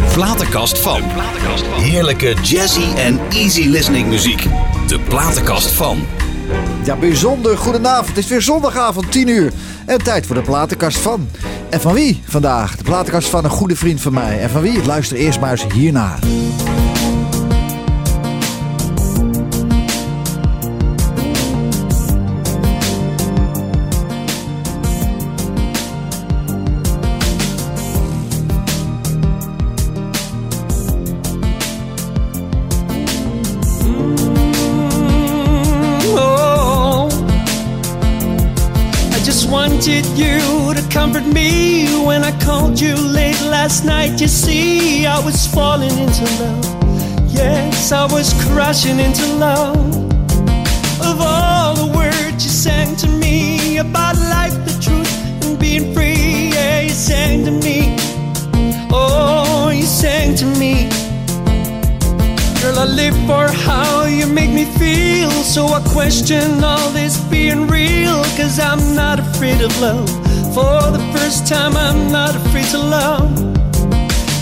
De platenkast van. Heerlijke jazzy en easy listening muziek. De platenkast van. Ja, bijzonder goedenavond. Het is weer zondagavond, 10 uur. En tijd voor de platenkast van. En van wie vandaag? De platenkast van een goede vriend van mij. En van wie? Luister eerst maar eens hiernaar. Wanted you to comfort me when I called you late last night. You see, I was falling into love. Yes, I was crashing into love. Of all the words you sang to me about life, the truth, and being free, yeah, you sang to me. Oh, you sang to me. Girl, I live for how you make me feel. So I question all this being real. Cause I'm not afraid of love. For the first time, I'm not afraid to love.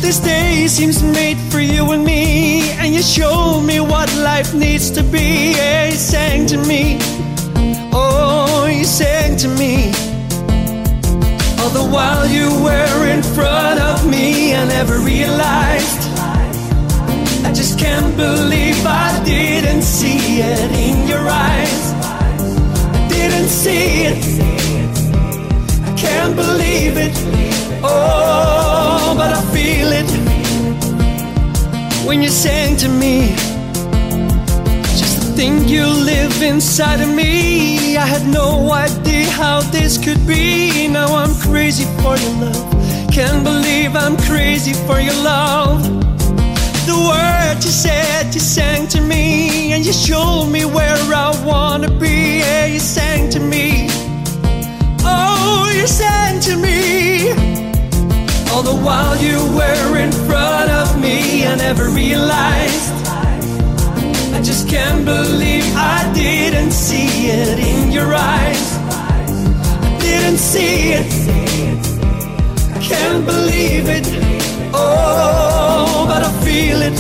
This day seems made for you and me. And you show me what life needs to be. Yeah, you sang to me. Oh, you sang to me. All the while you were in front of me, I never realized. Just can't believe I didn't see it in your eyes. I didn't see it. I can't believe it. Oh, but I feel it when you sang to me. Just to thing you live inside of me. I had no idea how this could be. Now I'm crazy for your love. Can't believe I'm crazy for your love. The words you said, you sang to me, and you showed me where I wanna be. Yeah, you sang to me. Oh, you sang to me. All the while you were in front of me, I never realized. I just can't believe I didn't see it in your eyes. I didn't see it. I can't believe it. Oh, but I feel it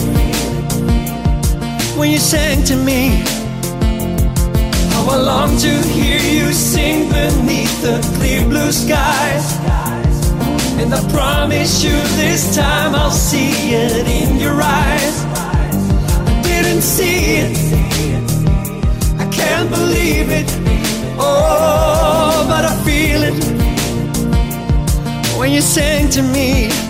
when you sang to me. How I long to hear you sing beneath the clear blue skies. And I promise you this time I'll see it in your eyes. I didn't see it. I can't believe it. Oh, but I feel it when you sang to me.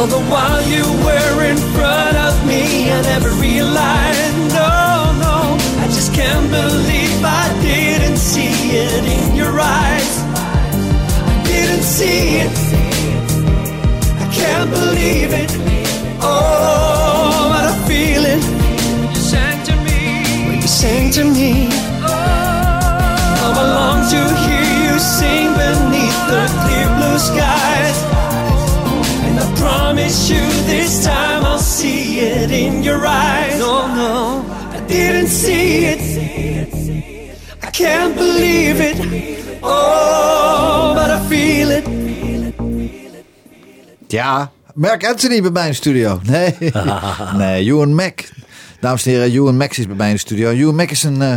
All the while you were in front of me, I never realized. No, no, I just can't believe I didn't see it in your eyes. I didn't see it. I can't believe it. Oh, but I feel it when you sang to me. When you sang to me. Oh, I long to hear you sing beneath the clear blue skies. In your eyes. No, no, I didn't see it. I can't believe it. Oh, but I feel it. Ja, Mark Anthony bij mij in de studio. Nee, nee, Ewan Mac. Dames en heren, Ewan Mac is bij mij in de studio. Ewan Mac is een, eh,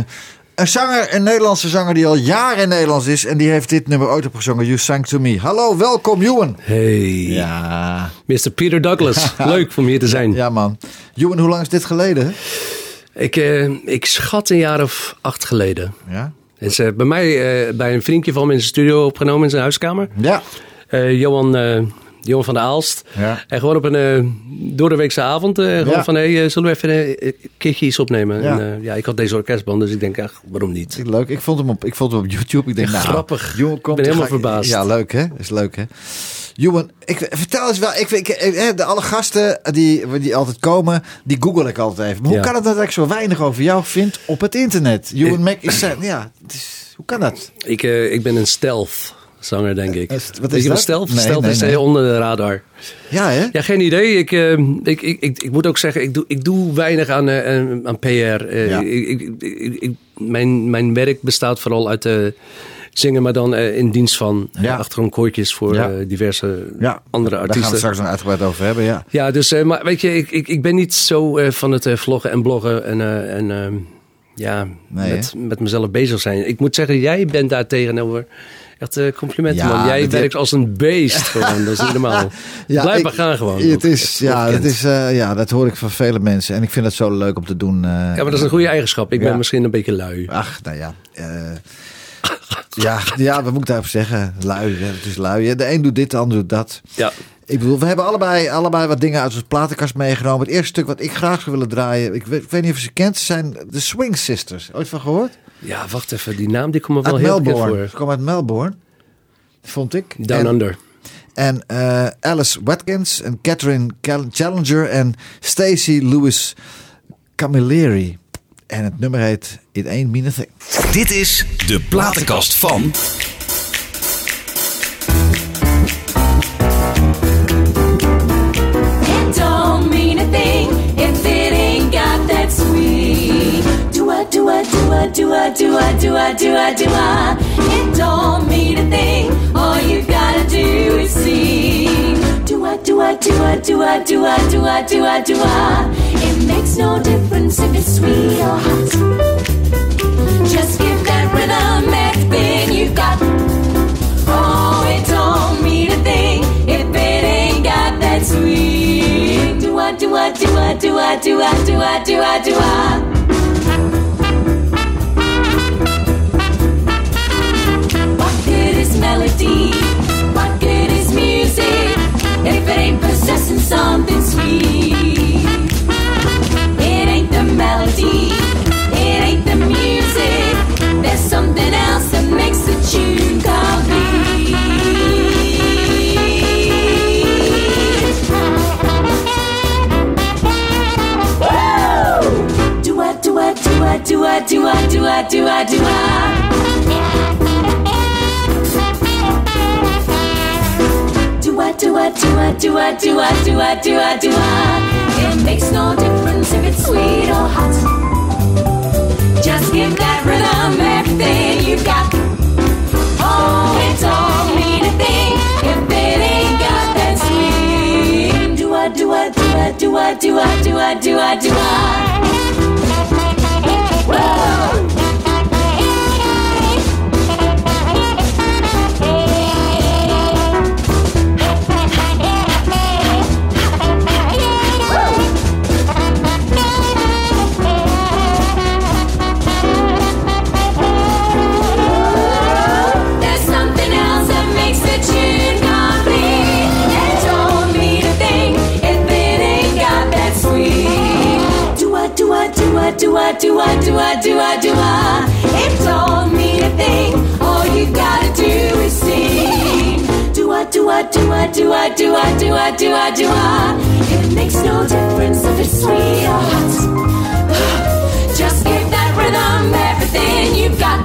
een zanger, een Nederlandse zanger die al jaren in Nederlands is. En die heeft dit nummer ooit opgezongen, You Sang To Me. Hallo, welkom Ewan. Hey, Ja, Mr. Peter Douglas. Leuk om hier te zijn. ja man. Ewan, hoe lang is dit geleden? Ik, eh, ik schat een jaar of acht geleden. Ja. Het is eh, bij mij, eh, bij een vriendje van me in zijn studio opgenomen in zijn huiskamer. Ja. Eh, Johan, eh, Johan van der Aalst. Ja. En gewoon op een uh, doordeweekse avond. Uh, gewoon Ja. van, hey, zullen we even een keertje iets opnemen? Ja. En, ja, ik had deze orkestband, dus ik denk, ach, waarom niet? Leuk. Ik vond hem op, ik vond hem op YouTube. Ik denk, nou, grappig. Jongen, komt, Ik ben helemaal verbaasd. Ja, leuk hè? Is leuk hè? Johan, ik, vertel eens wel. Ik, ik, de, alle gasten die, die altijd komen, die google ik altijd even. Maar hoe kan het dat ik zo weinig over jou vind op het internet? Johan Mac is. Ja, het is, hoe kan dat? Ik, eh, ik ben een stealth zanger, denk ik. Wat is dat? Nee, stealth nee, eh, onder de radar. Ja, hè? Ja, geen idee. Ik, eh, ik, ik, ik, ik moet ook zeggen, ik doe, ik doe weinig aan, eh, aan- PR. Eh, Ja. ik, ik, ik, ik- mijn, mijn werk bestaat vooral uit eh, zingen, maar dan eh, in dienst van Ja. ja. achtergrondkoortjes voor Ja. eh, diverse Ja, andere Daar gaan we artiesten. straks nog uitgebreid over hebben, ja. Ja, dus, eh, maar weet je, ik, ik, ik ben niet zo eh, van het eh, vloggen en bloggen en, eh, en ehm, ja, Nee, met, met mezelf bezig zijn. Ik moet zeggen, jij bent daar tegenover echt eh, complimenten, Ja, man. Jij dat werkt als een beest gewoon, dat is niet normaal. Blijf maar gaan gewoon. Het is, ja, het is, eh, ja, dat hoor ik van vele mensen. En ik vind het zo leuk om te doen. eh, Ja, maar dat is een goede eigenschap. Ik Ja. ben misschien een beetje lui. Ach, nou ja. ja, ja, wat moet ik daarop zeggen? Lui, hè, het is lui. Ja, De een doet dit, de ander doet dat. Ja. Ik bedoel, we hebben allebei, allebei wat dingen uit onze platenkast meegenomen. Het eerste stuk wat ik graag zou willen draaien, ik weet, ik weet niet of je ze kent, zijn de Swing Sisters. Ooit van gehoord? Ja, wacht even. Die naam die komt me wel Uit heel Melbourne. Ze voor. komen uit Melbourne, vond ik. Down en, Under. En eh, Alice Watkins en Catherine Challenger en Stacey Lewis Camilleri. En het nummer heet It Ain't Mean a Thing. Dit is de platenkast van. do-a, do-a, do-a, do-a, do-a, do-a, do-a. It don't mean a thing. All you've gotta do is sing. Do-a, do-a, do-a, do-a, do-a, do-a, do-a, do-a. It makes no difference if it's sweet or hot. Just give that rhythm everything you've got. Oh, it don't mean a thing if it ain't got that sweet. Do-a, do-a, do-a, do-a, do-a, do-a, do-a, do-a. Melody? What good is music if it ain't possessing something sweet? It ain't the melody, it ain't the music. There's something else that makes the tune complete. Do I, do I, do I, do I, do I, do I, do I? Do a do a do a do a do a do a. It makes no difference if it's sweet or hot. Just give that rhythm everything you've got. Oh, it don't mean a thing if it ain't got that swing. Do a do a do a do a do a do a do a do a. dua, dua, dua, dua, dua. It don't mean a thing. All you gotta do is sing. Do I do I do I do I do I do I do I do I? It makes no difference if it's sweet or hot. Just give that rhythm everything you've got.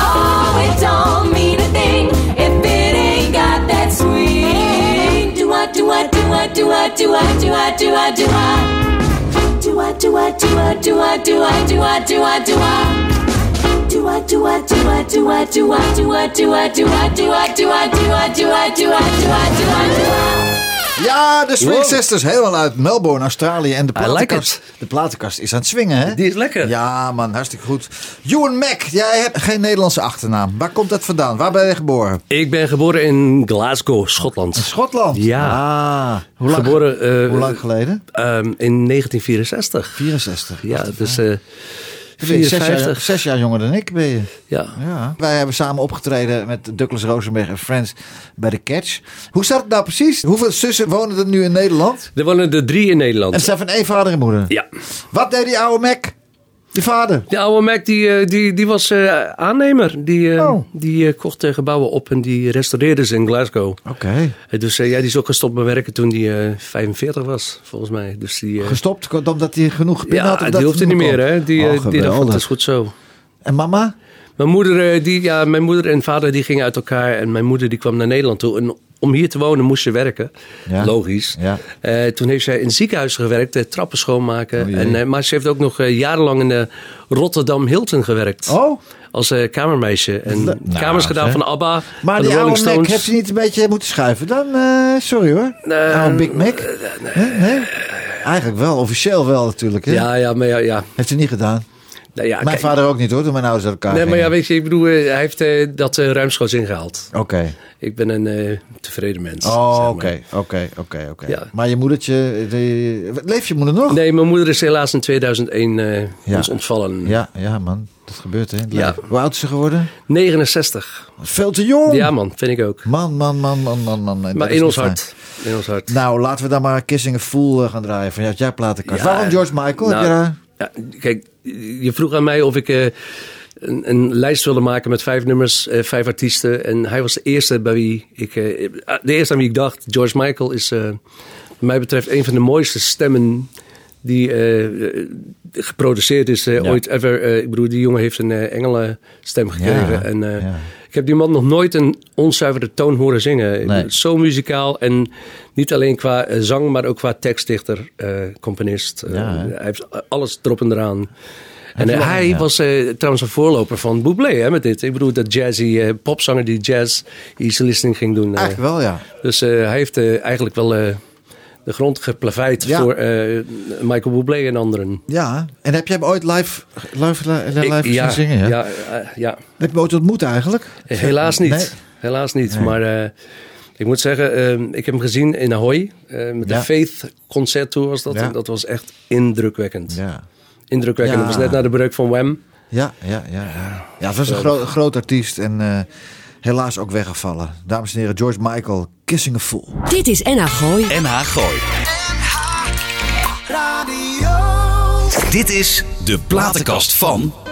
Oh, it don't mean a thing if it ain't got that swing. Do I do I do I do I do I do I do I? I, do I, do I, do I? Do I, do I, do I, do I, do I, do I, do I, do I? Do I, do I, do I, do I, do I, do I, do I, do I, do I, do I, do I, do I, do I, Ja, de Swing wow. Sisters, helemaal uit Melbourne, Australië. En de platenkast, de platenkast is aan het swingen, hè? Die is lekker. Ja, man, hartstikke goed. Ewan Mac, jij hebt geen Nederlandse achternaam. Waar komt dat vandaan? Waar ben je geboren? Ik ben geboren in Glasgow, Schotland. Schotland? Ja. Ah. Hoe, lang, geboren, eh, hoe lang geleden? Ehm, in 1964. 64. Ja, dus... Uh, 54. Zes, jaar, jonger dan ik ben je. Ja. Wij hebben samen opgetreden met Douglas Rosenberg en Friends bij de Catch. Hoe staat het nou precies? Hoeveel zussen wonen er nu in Nederland? Er wonen er drie in Nederland. En ze hebben één vader en moeder? Ja. Wat deed die oude Mac? Je vader. De oude Mac die, eh, die, die was eh, aannemer. Die, eh, Oh. die kocht gebouwen op en die restaureerde ze in Glasgow. Oké. Dus ja, die is ook gestopt met werken toen hij 45 was, volgens mij. Dus die, Gestopt omdat hij genoeg gepind had? ja, die hoefde niet meer, hè? Die, Oh, die dacht, dat is goed zo. En mama? Mijn moeder, die, ja, mijn moeder en vader die gingen uit elkaar. En mijn moeder die kwam naar Nederland toe. En om hier te wonen moest je werken. Ja. Logisch. Ja. Eh, toen heeft zij in ziekenhuizen gewerkt, eh, trappen schoonmaken. Oh en, eh, maar ze heeft ook nog jarenlang in de Rotterdam Hilton gewerkt. Oh, Als kamermeisje. En Le- kamers Nou, gedaan hè. van ABBA, maar van de Rolling Stones. heeft ze niet een beetje moeten schuiven dan? sorry hoor. Oude Big Mac? Nee? Eigenlijk wel, officieel wel natuurlijk. Hè? Ja, ja, maar ja. ja. Heeft hij niet gedaan. Nou, ja Mijn kijk, vader ook niet hoor, toen mijn ouders elkaar Nee, maar ja, weet je, ik bedoel, eh, hij heeft eh, dat eh, ruimschoots ingehaald. Oké. Ik ben een tevreden mens. Oh, oké, oké, oké, oké. Maar je moedertje, die... leeft je moeder nog? Nee, mijn moeder is helaas in 2001 eh Ja. ons ontvallen. Ja, ja man, dat gebeurt hè. Ja. Hoe oud is ze geworden? 69. Veel te jong. Ja man, vind ik ook. Man, man, man, man, man, man. Dat Maar in ons fijn. hart. In ons hart. Nou, laten we dan maar Kissing a Fool gaan draaien van jou, jij platenkast. Ja. Waarom George Michael? Heb Nou, je daar... ja, kijk, je vroeg aan mij of ik eh, een, een lijst wilde maken met vijf nummers, eh, vijf artiesten. En hij was de eerste bij wie ik, eh, de eerste aan wie ik dacht. George Michael is, wat mij betreft, een van de mooiste stemmen die geproduceerd is Ja. ooit ever. Ik bedoel, die jongen heeft een engelen stem gekregen. Ja, en, ja. Ik heb die man nog nooit een onzuivere toon horen zingen. Nee. Zo muzikaal en niet alleen qua eh, zang, maar ook qua tekstdichter, eh, componist. Eh, Ja, hij heeft alles erop en eraan. En hij was trouwens een voorloper van Bublé hè, met dit. Ik bedoel, dat jazzy popzanger die jazz easy listening ging doen. Eigenlijk wel, ja. Dus hij heeft eigenlijk wel de grond geplaveid Ja. voor eh, Michael Bublé en anderen. Ja, en heb je hem ooit live, live, live, live Ik- ja, zingen? Ja? ja, eh, ja. Heb je hem ooit ontmoet eigenlijk? Helaas niet. Nee. Helaas niet. Nee. Maar eh, ik moet zeggen, eh, ik heb hem gezien in Ahoy. met de Faith concerttour was dat. En dat was echt indrukwekkend. Ja. Indrukwekkend. Dat was net na de breuk van Wham. Ja, ja, ja. Ja, ja het was een gro- groot artiest en helaas ook weggevallen. Dames en heren, George Michael, Kissing a Fool. Dit is NH Gooi. NH Gooi. Dit is de platenkast van...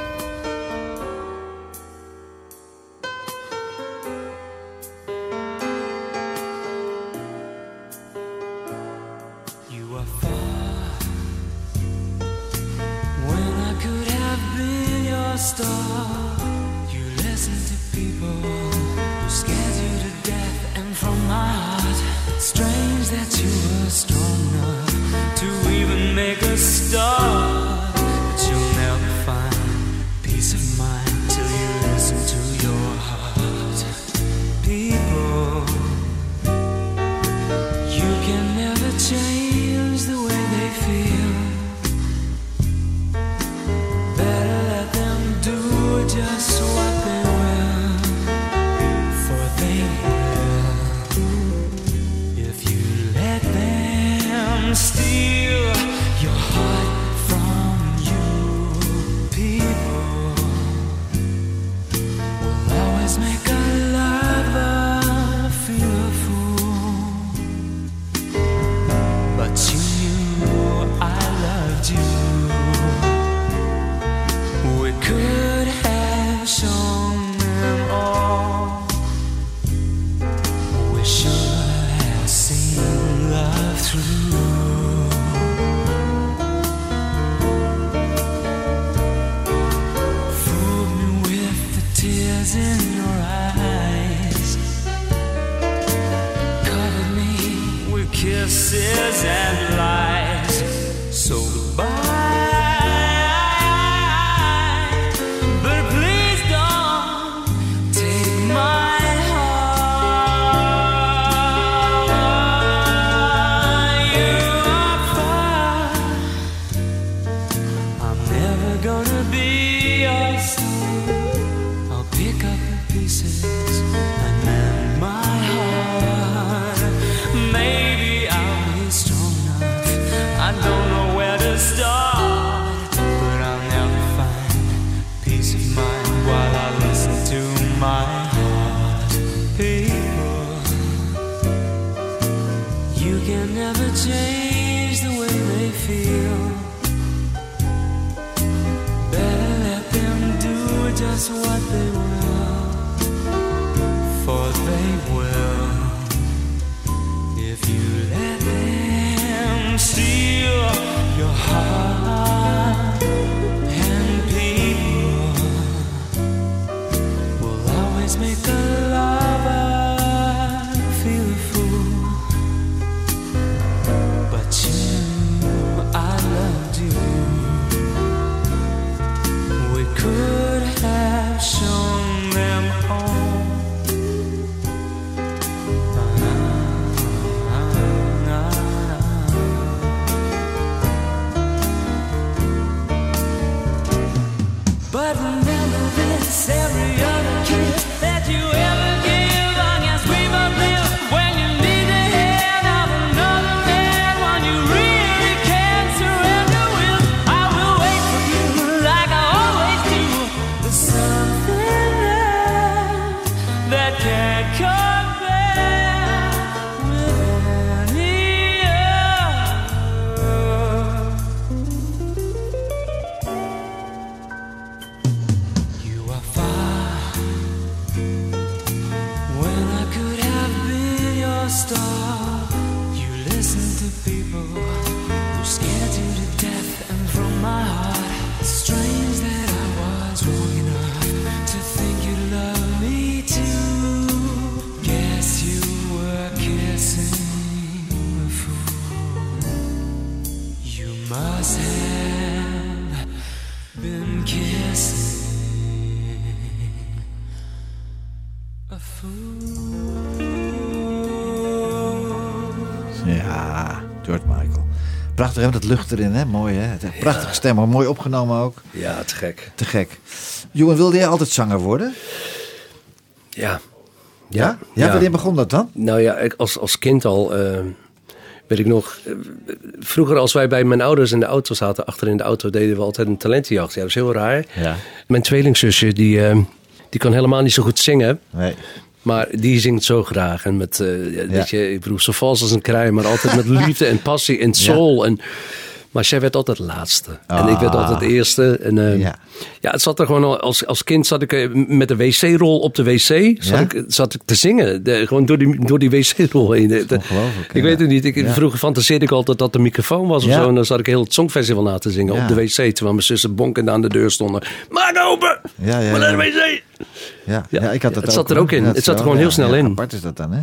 You must have been kissing a fool. Ja, George Michael. Prachtig, hè? Dat lucht erin, hè? Mooi, hè? Prachtige stem, maar mooi opgenomen ook. Ja, te gek. Te gek. Johan, wilde jij altijd zanger worden? Ja. Ja? Ja, wanneer begon dat dan? Nou ja, ik, als, als kind al eh, weet ik nog. eh, vroeger als wij bij mijn ouders in de auto zaten, achter in de auto, deden we altijd een talentenjacht. Ja, dat is heel raar. Ja. Mijn tweelingzusje, die, eh, die kan helemaal niet zo goed zingen. Nee. Maar die zingt zo graag. En met, ja, weet je, ik bedoel, zo vals als een krij, maar altijd met liefde en passie en soul. En, maar zij werd altijd laatste. En ik werd Ah. altijd eerste. En, eh, Ja. ja. het zat er gewoon al, als, als kind zat ik eh, met de wc-rol op de wc. Zat, Ja? ik, zat ik te zingen. De- gewoon door die, door die wc-rol heen. De- de- ongelooflijk, ik ja. weet het niet. Ik, Ja. Vroeger fantaseerde ik altijd dat de microfoon was of zo. En dan zat ik heel het songfestival na te zingen Ja. op de wc. Terwijl mijn zussen bonkend aan de deur stonden. Maak open! Ja, ja, Maar naar de ja. wc! Ja, ja. Ja, ik had dat het zat er ook in. Het zat er gewoon ja, heel snel ja, in. Apart is dat dan, hè?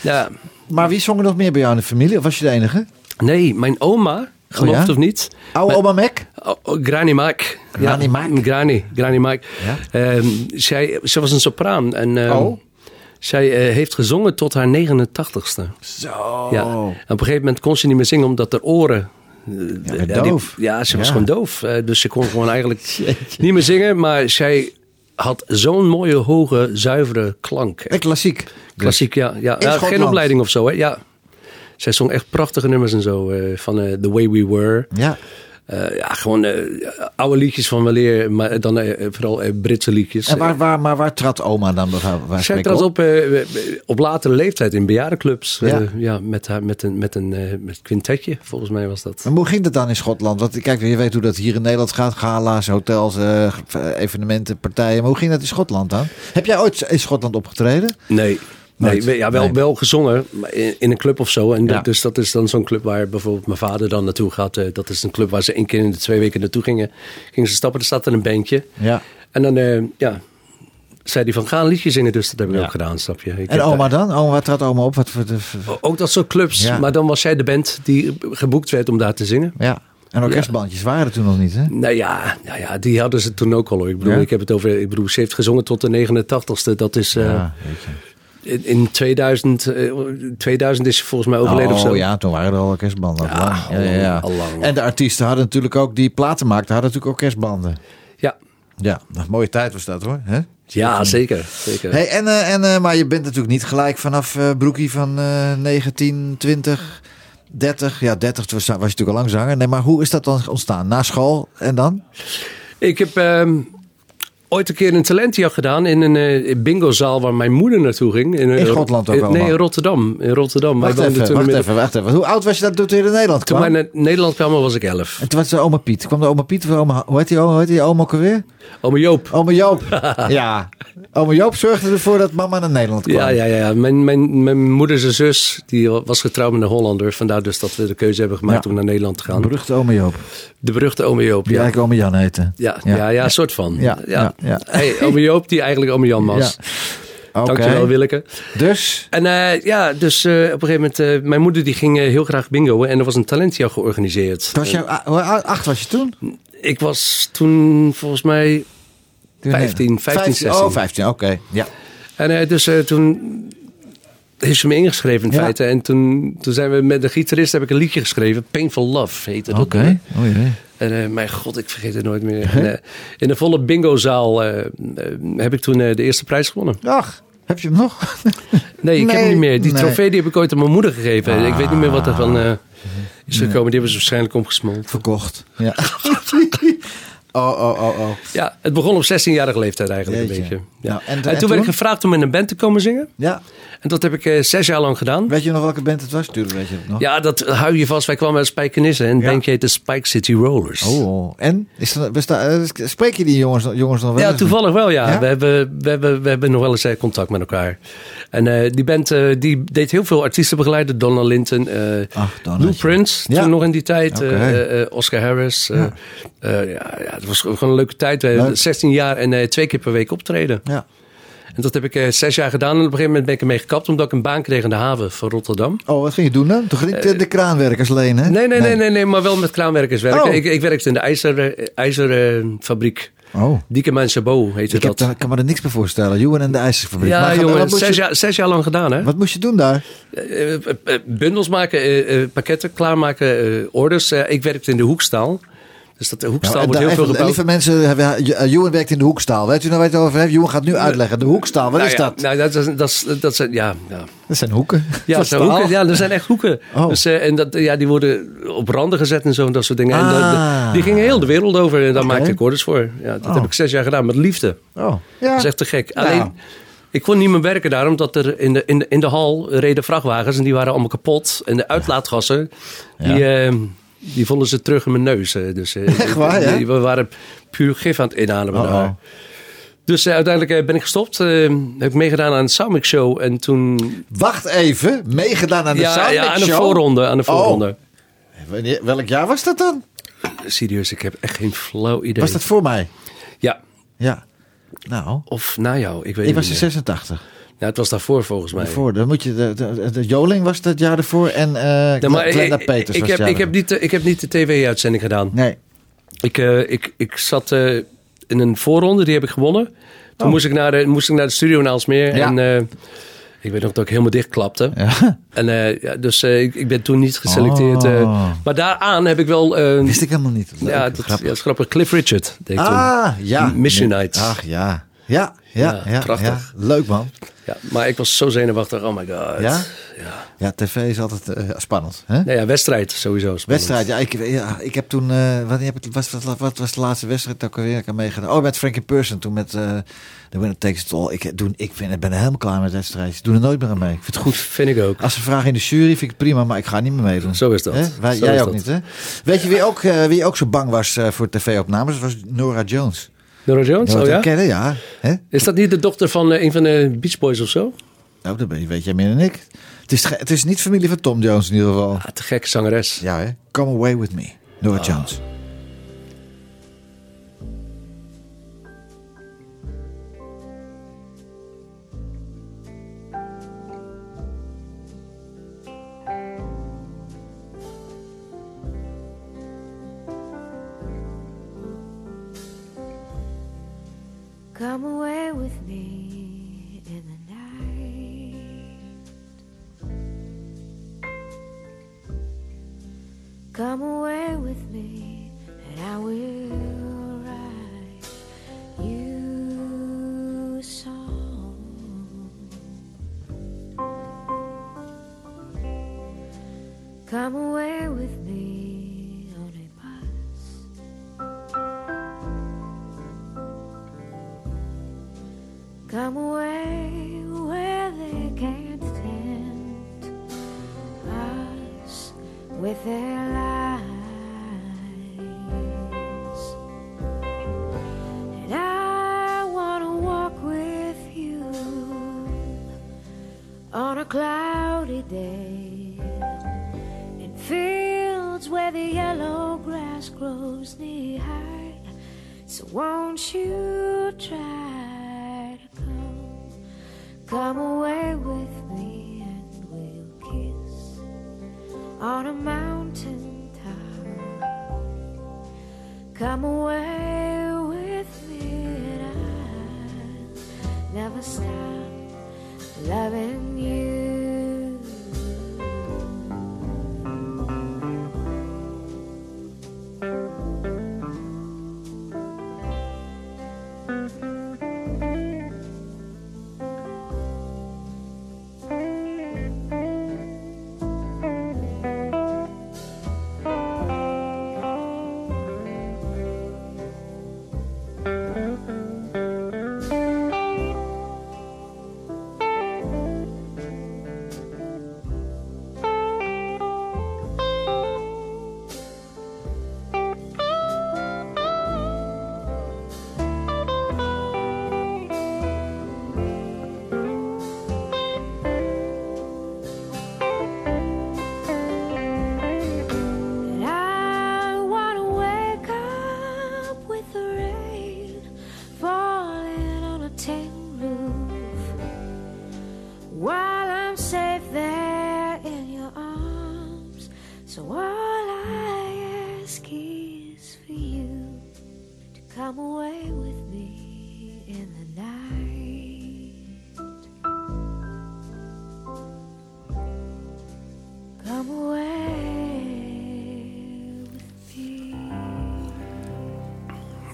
Ja, Maar wie zong er nog meer bij jou in de familie? Of was je de enige? Nee, mijn oma, geloof ja? het of niet. Oude oma Mac? Oh, oh, Granny Mac. Granny ja, Mac? Granny, Granny Mac. Ja? Ehm, zij, zij was een sopraan. En, ehm, Oh. Zij eh, heeft gezongen tot haar 89ste. Zo. Ja. En op een gegeven moment kon ze niet meer zingen omdat haar oren... eh, Ja, die- doof. ja, ze was Ja. gewoon doof. Eh, dus ze kon gewoon eigenlijk niet meer zingen. Maar zij had zo'n mooie, hoge, zuivere klank. En klassiek. Klassiek, ja. ja. Geen opleiding of zo, hè? Ja. Zij zong echt prachtige nummers en zo. eh, van eh, The Way We Were. Ja. Eh, ja, gewoon oude liedjes van weleer. Maar dan vooral Britse liedjes. En waar, waar, maar waar trad oma dan? Waar, waar Zij trad op? op, op latere leeftijd in bejaardenclubs. Ja. Ja. ja, met, haar, met, een, met een met quintetje, volgens mij was dat. Maar hoe ging dat dan in Schotland? Want kijk, je weet hoe dat hier in Nederland gaat. Gala's, hotels, evenementen, partijen. Maar hoe ging dat in Schotland dan? Heb jij ooit in Schotland opgetreden? Nee. Nooit? Nee, ja, wel, Nee. wel gezongen in, in een club of zo. En Ja. dus dat is dan zo'n club waar bijvoorbeeld mijn vader dan naartoe gaat. Eh, dat is een club waar ze één keer in de twee weken naartoe gingen. Gingen ze stappen, er staat er een bandje. Ja. En dan, eh, ja, zei hij van ga een liedje zingen. Dus dat heb ik Ja. ook gedaan, snap je. Ik En oma daar- dan? Oma, waar trad oma op? Wat voor de... Ook dat soort clubs. Ja. Maar dan was jij de band die geboekt werd om daar te zingen. Ja. En orkestbandjes waren er toen nog niet, hè? Nou ja, nou ja, die hadden ze toen ook al. hoor. Ik bedoel, ik heb het over. Ik bedoel, ze heeft gezongen tot de 89ste. Dat is ja, weet je. In, in 2000. eh, 2000 is ze volgens mij overleden of zo. Oh ja, toen waren er al lang. Ja, ja. En de artiesten hadden natuurlijk ook, die platen maakten, hadden natuurlijk orkestbanden. Ja, Ja, een mooie tijd was dat hoor. Hè? ja zeker. zeker. Hey, en, eh, en, eh, maar je bent natuurlijk niet gelijk vanaf broekie van eh 19, 20, 30. Ja, 30 was, was je natuurlijk al lang zanger. Nee, maar hoe is dat dan ontstaan? Na school en dan? Ik heb. ehm, ooit een keer een talentjacht gedaan in een eh, bingozaal waar mijn moeder naartoe ging. In, eh, In Schotland ook in- Nee, in Rotterdam. In Rotterdam. Wacht even, toen wacht even, wacht even. Hoe oud was je dat toen je in Nederland Toen kwam? wij naar Nederland kwamen was ik elf. En toen was de oma Piet. Kwam de oma Piet of oma... Hoe heet die oma, hoe heet die oma ook alweer? Ome Joop. Oma Joop. ja. Oma Joop zorgde ervoor dat mama naar Nederland kwam. Ja, ja, ja. Mijn, mijn, mijn moeder zijn zus die was getrouwd met een Hollander. Vandaar dus dat we de keuze hebben gemaakt Ja. om naar Nederland te gaan. Beruchte oma Joop. De beruchte ome Joop. Die Ja, eigenlijk oma Jan heette. ja, ja. ja, soort van. Ja, ja, ja. Hey, ome Joop die eigenlijk ome Jan was. Oké. Dankjewel Willeke. Dus... En eh, ja, dus eh, op een gegeven moment, eh, mijn moeder die ging heel graag bingoen en er was een talentjacht georganiseerd. Was je, ah, acht was je toen? Ik was toen volgens mij Toen- 15, 15, 16. Oh, 15, oké. Ja. En eh, dus eh, toen heeft ze me ingeschreven in Ja. feite. En toen, toen zijn we met de gitarist heb ik een liedje geschreven. Painful Love heette dat. Oké. Oh. En eh, mijn god, ik vergeet het nooit meer. En, in de volle bingozaal eh, heb ik toen de eerste prijs gewonnen. Ach, heb je hem nog? Nee, ik heb hem niet meer. Die nee. trofee die heb ik ooit aan mijn moeder gegeven. Ik weet niet meer wat ervan eh is gekomen. Die hebben ze waarschijnlijk omgesmolten. Verkocht. Ja. oh, oh, oh, oh. Ja, het begon op 16-jarige leeftijd eigenlijk Jeetje. een beetje. Ja. Nou, en- en, en toen toen? werd ik gevraagd om in een band te komen zingen. Ja. En dat heb ik eh, zes jaar lang gedaan. Weet je nog welke band het was? Tuurlijk weet je het nog. Ja, dat hou je vast. Wij kwamen uit Spijkenisse en Ja. een bandje heette Spike City Rollers. Oh, en? Is er, besta- eh, spreek je die jongens, jongens nog wel Ja, toevallig wel, ja. Ja? We, hebben, we, hebben, we hebben nog wel eens eh, contact met elkaar. En die band die deed heel veel artiesten begeleiden. Donna Linton, Ach. Lou Prince, Ja. toen nog in die tijd. Oscar Harris. Ja. het was gewoon een leuke tijd. Leuk. 16 jaar en twee keer per week optreden. Ja. En dat heb ik eh, zes jaar gedaan. En op een gegeven moment ben ik ermee gekapt... omdat ik een baan kreeg in de haven van Rotterdam. Oh, wat ging je doen dan? Toch niet de, de kraanwerkers lenen? Nee, nee, nee, nee, nee, maar wel met kraanwerkers werken. Oh. Ik, ik werkte in de ijzerfabriek. IJzer, eh, fabriek. Oh. Diekeman Chabot heette Ik, dat. daar- kan me er niks bij voorstellen. Johan en de IJzerfabriek. Ja, Maar jongen, zes je, jaar, zes jaar lang gedaan, hè? wat moest je doen daar? Eh, eh, eh, bundels maken, eh, eh, pakketten klaarmaken, eh, orders. Eh, ik werkte in de hoekstaal. Dus dat de hoekstaal Nou, wordt heel veel gebouwd. lieve mensen, hebben- Johan werkt in de hoekstaal. Weet u nou waar je het over hebt? Johan gaat nu uitleggen. De hoekstaal, wat Nou is ja, dat? Nou, dat, is, dat, is, dat zijn, ja, ja. Dat zijn hoeken. Ja, zo'n staal. hoeken, ja, er zijn echt hoeken. Oh. Dus, eh, en dat, ja, die worden op randen gezet en zo en dat soort dingen. En dat- Ah. dat- die gingen heel de wereld over en daar Oké. maakte ik orders voor. Ja, dat Oh. heb ik zes jaar gedaan met liefde. Oh, ja. Dat is echt te gek. Ja. Alleen, ik kon niet meer werken daar, omdat er in de, in de, in de hal reden vrachtwagens en die waren allemaal kapot. En de uitlaatgassen, die, eh, die vonden ze terug in mijn neus. Dus, eh, Echt waar, ja? We waren puur gif aan het inademen Oh, oh. Dus eh, uiteindelijk eh, ben ik gestopt. heb ik meegedaan aan een Soundmix Show. En toen... Wacht even. Meegedaan aan de ja, Soundmix ja, aan de Show? voorronde. Aan de Oh. voorronde. Wanneer, welk jaar was dat dan? Serieus, ik heb echt geen flauw idee. Was dat voor mij? Ja, Ja. Nou, of na jou. Ik weet ik het was niet in meer. 86. Ja, het was daarvoor volgens mij. Voor, dan moet je de, de, de Joling was dat jaar ervoor en Ja, maar Glenda ik, Peters ik, was heb, ik, heb niet, de- ik heb niet de tv-uitzending gedaan. Nee. Ik, eh, ik, ik zat eh, in een voorronde, die heb ik gewonnen. Toen Oh. moest, ik naar de, moest ik naar de studio in Aalsmeer. Ja. En ik weet nog dat ik helemaal dicht klapte. Ja. En, ja, dus ik, ik ben toen niet geselecteerd. Oh. maar daaraan heb ik wel... Wist ik helemaal niet. Ja, dat, grappig. ja, dat is grappig. Cliff Richard deed toen. Ah, ja. Mission. Nights. Ach, ja. Ja, ja, ja. Prachtig. Leuk, man. Ja, maar ik was zo zenuwachtig. Oh my god. Ja? Ja. Ja, tv is altijd eh, spannend. Hè? Nee, ja, wedstrijd sowieso. spannend. Wedstrijd, ja ik, ja, ik heb toen, eh, wat, heb ik, wat, wat, wat was de laatste wedstrijd alweer? Ik heb meegedaan. Oh, met Frankie Person toen met eh The Winner Takes It All. Ik, doe, ik, vind, ik ben helemaal klaar met wedstrijdjes. Ik doe er nooit meer aan mee. Ik vind het goed. Vind ik ook. Als ze vragen in de jury vind ik het prima, maar ik ga niet meer meedoen. Zo is dat. Hè? Wij- Zo jij is ook dat. niet, hè? Weet je wie ook, wie ook zo bang was voor tv-opnames? Dat was Nora Jones. Nora Jones? Oh ja? kennen, ja. Hè? Is dat niet de dochter van eh, een van de Beach Boys of zo? Nou, dat weet jij meer dan ik. Het is, het is niet familie van Tom Jones in ieder geval. Ah, te gekke zangeres. Ja, hè? Come Away With Me. Nora Jones.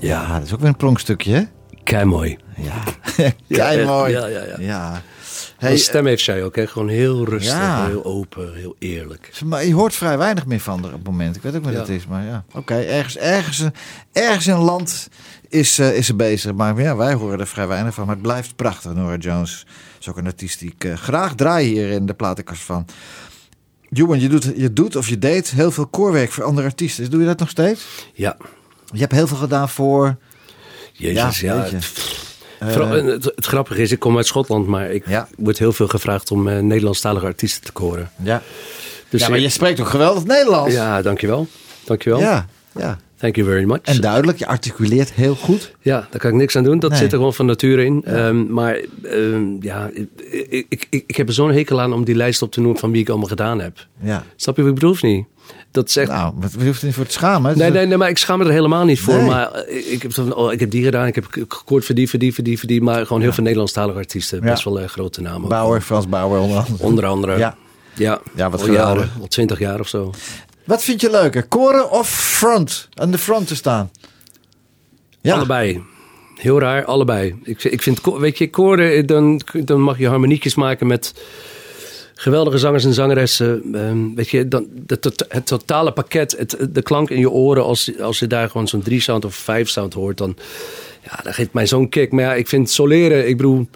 Ja, dat is ook weer een pronkstukje, hè? Kei mooi. Ja. Kei mooi. Ja, ja, ja. ja. Hey, stem heeft zij ook, hè? gewoon heel rustig, Ja. heel open, heel eerlijk. maar je hoort vrij weinig meer van haar op het moment. Ik weet ook wat Ja. het is, maar ja. Oké, ergens, ergens, ergens in een land is, eh, is ze bezig. Maar ja, wij horen er vrij weinig van. Maar het blijft prachtig, Nora Jones. is ook een artiest die ik eh, graag draai hier in de platenkast van. Johan, je doet, je doet of je deed heel veel koorwerk voor andere artiesten. Doe je dat nog steeds? Ja, Je hebt heel veel gedaan voor... jezus, Ja, ja. Vooral, eh, het, het grappige is, ik kom uit Schotland, maar ik Ja. word heel veel gevraagd om eh, Nederlandstalige artiesten te koren. Ja, Dus ja maar ik- je spreekt ook geweldig Nederlands. Ja, dankjewel. Dankjewel. ja, ja. Thank you very much. En duidelijk, je articuleert heel goed. Ja, daar kan ik niks aan doen. Dat Nee. zit er gewoon van nature in. Ehm, maar ehm, ja, ik, ik, ik, ik heb er zo'n hekel aan om die lijst op te noemen van wie ik allemaal gedaan heb. Ja. Snap je wat ik bedoel of niet? Dat echt... Nou, wat- je hoeft niet voor te schamen. Nee, een- nee, nee, maar ik schaam me er helemaal niet voor. Nee. Maar eh, ik heb, oh, ik heb die gedaan. Ik heb gekoord voor die, voor die, voor die, voor die. Maar gewoon heel veel Nederlandstalige artiesten. Best wel eh, grote namen. ook. Bauer, Frans Bauer onder andere. Onder andere. Ja. Ja, Ja, wat al jaren. Al twintig jaar of zo. Wat vind je leuker, koren of front? Aan de front te staan? Ja. Allebei. Heel raar, allebei. Ik, ik vind, weet je, koren, dan, dan mag je harmonietjes maken met geweldige zangers en zangeressen. Ehm, weet je, dan, tot- het totale pakket, het, de klank in je oren, als, als je daar gewoon zo'n drie sound of vijf sound hoort, dan, ja, dat geeft mij zo'n kick. Maar ja, ik vind soleren, ik bedoel,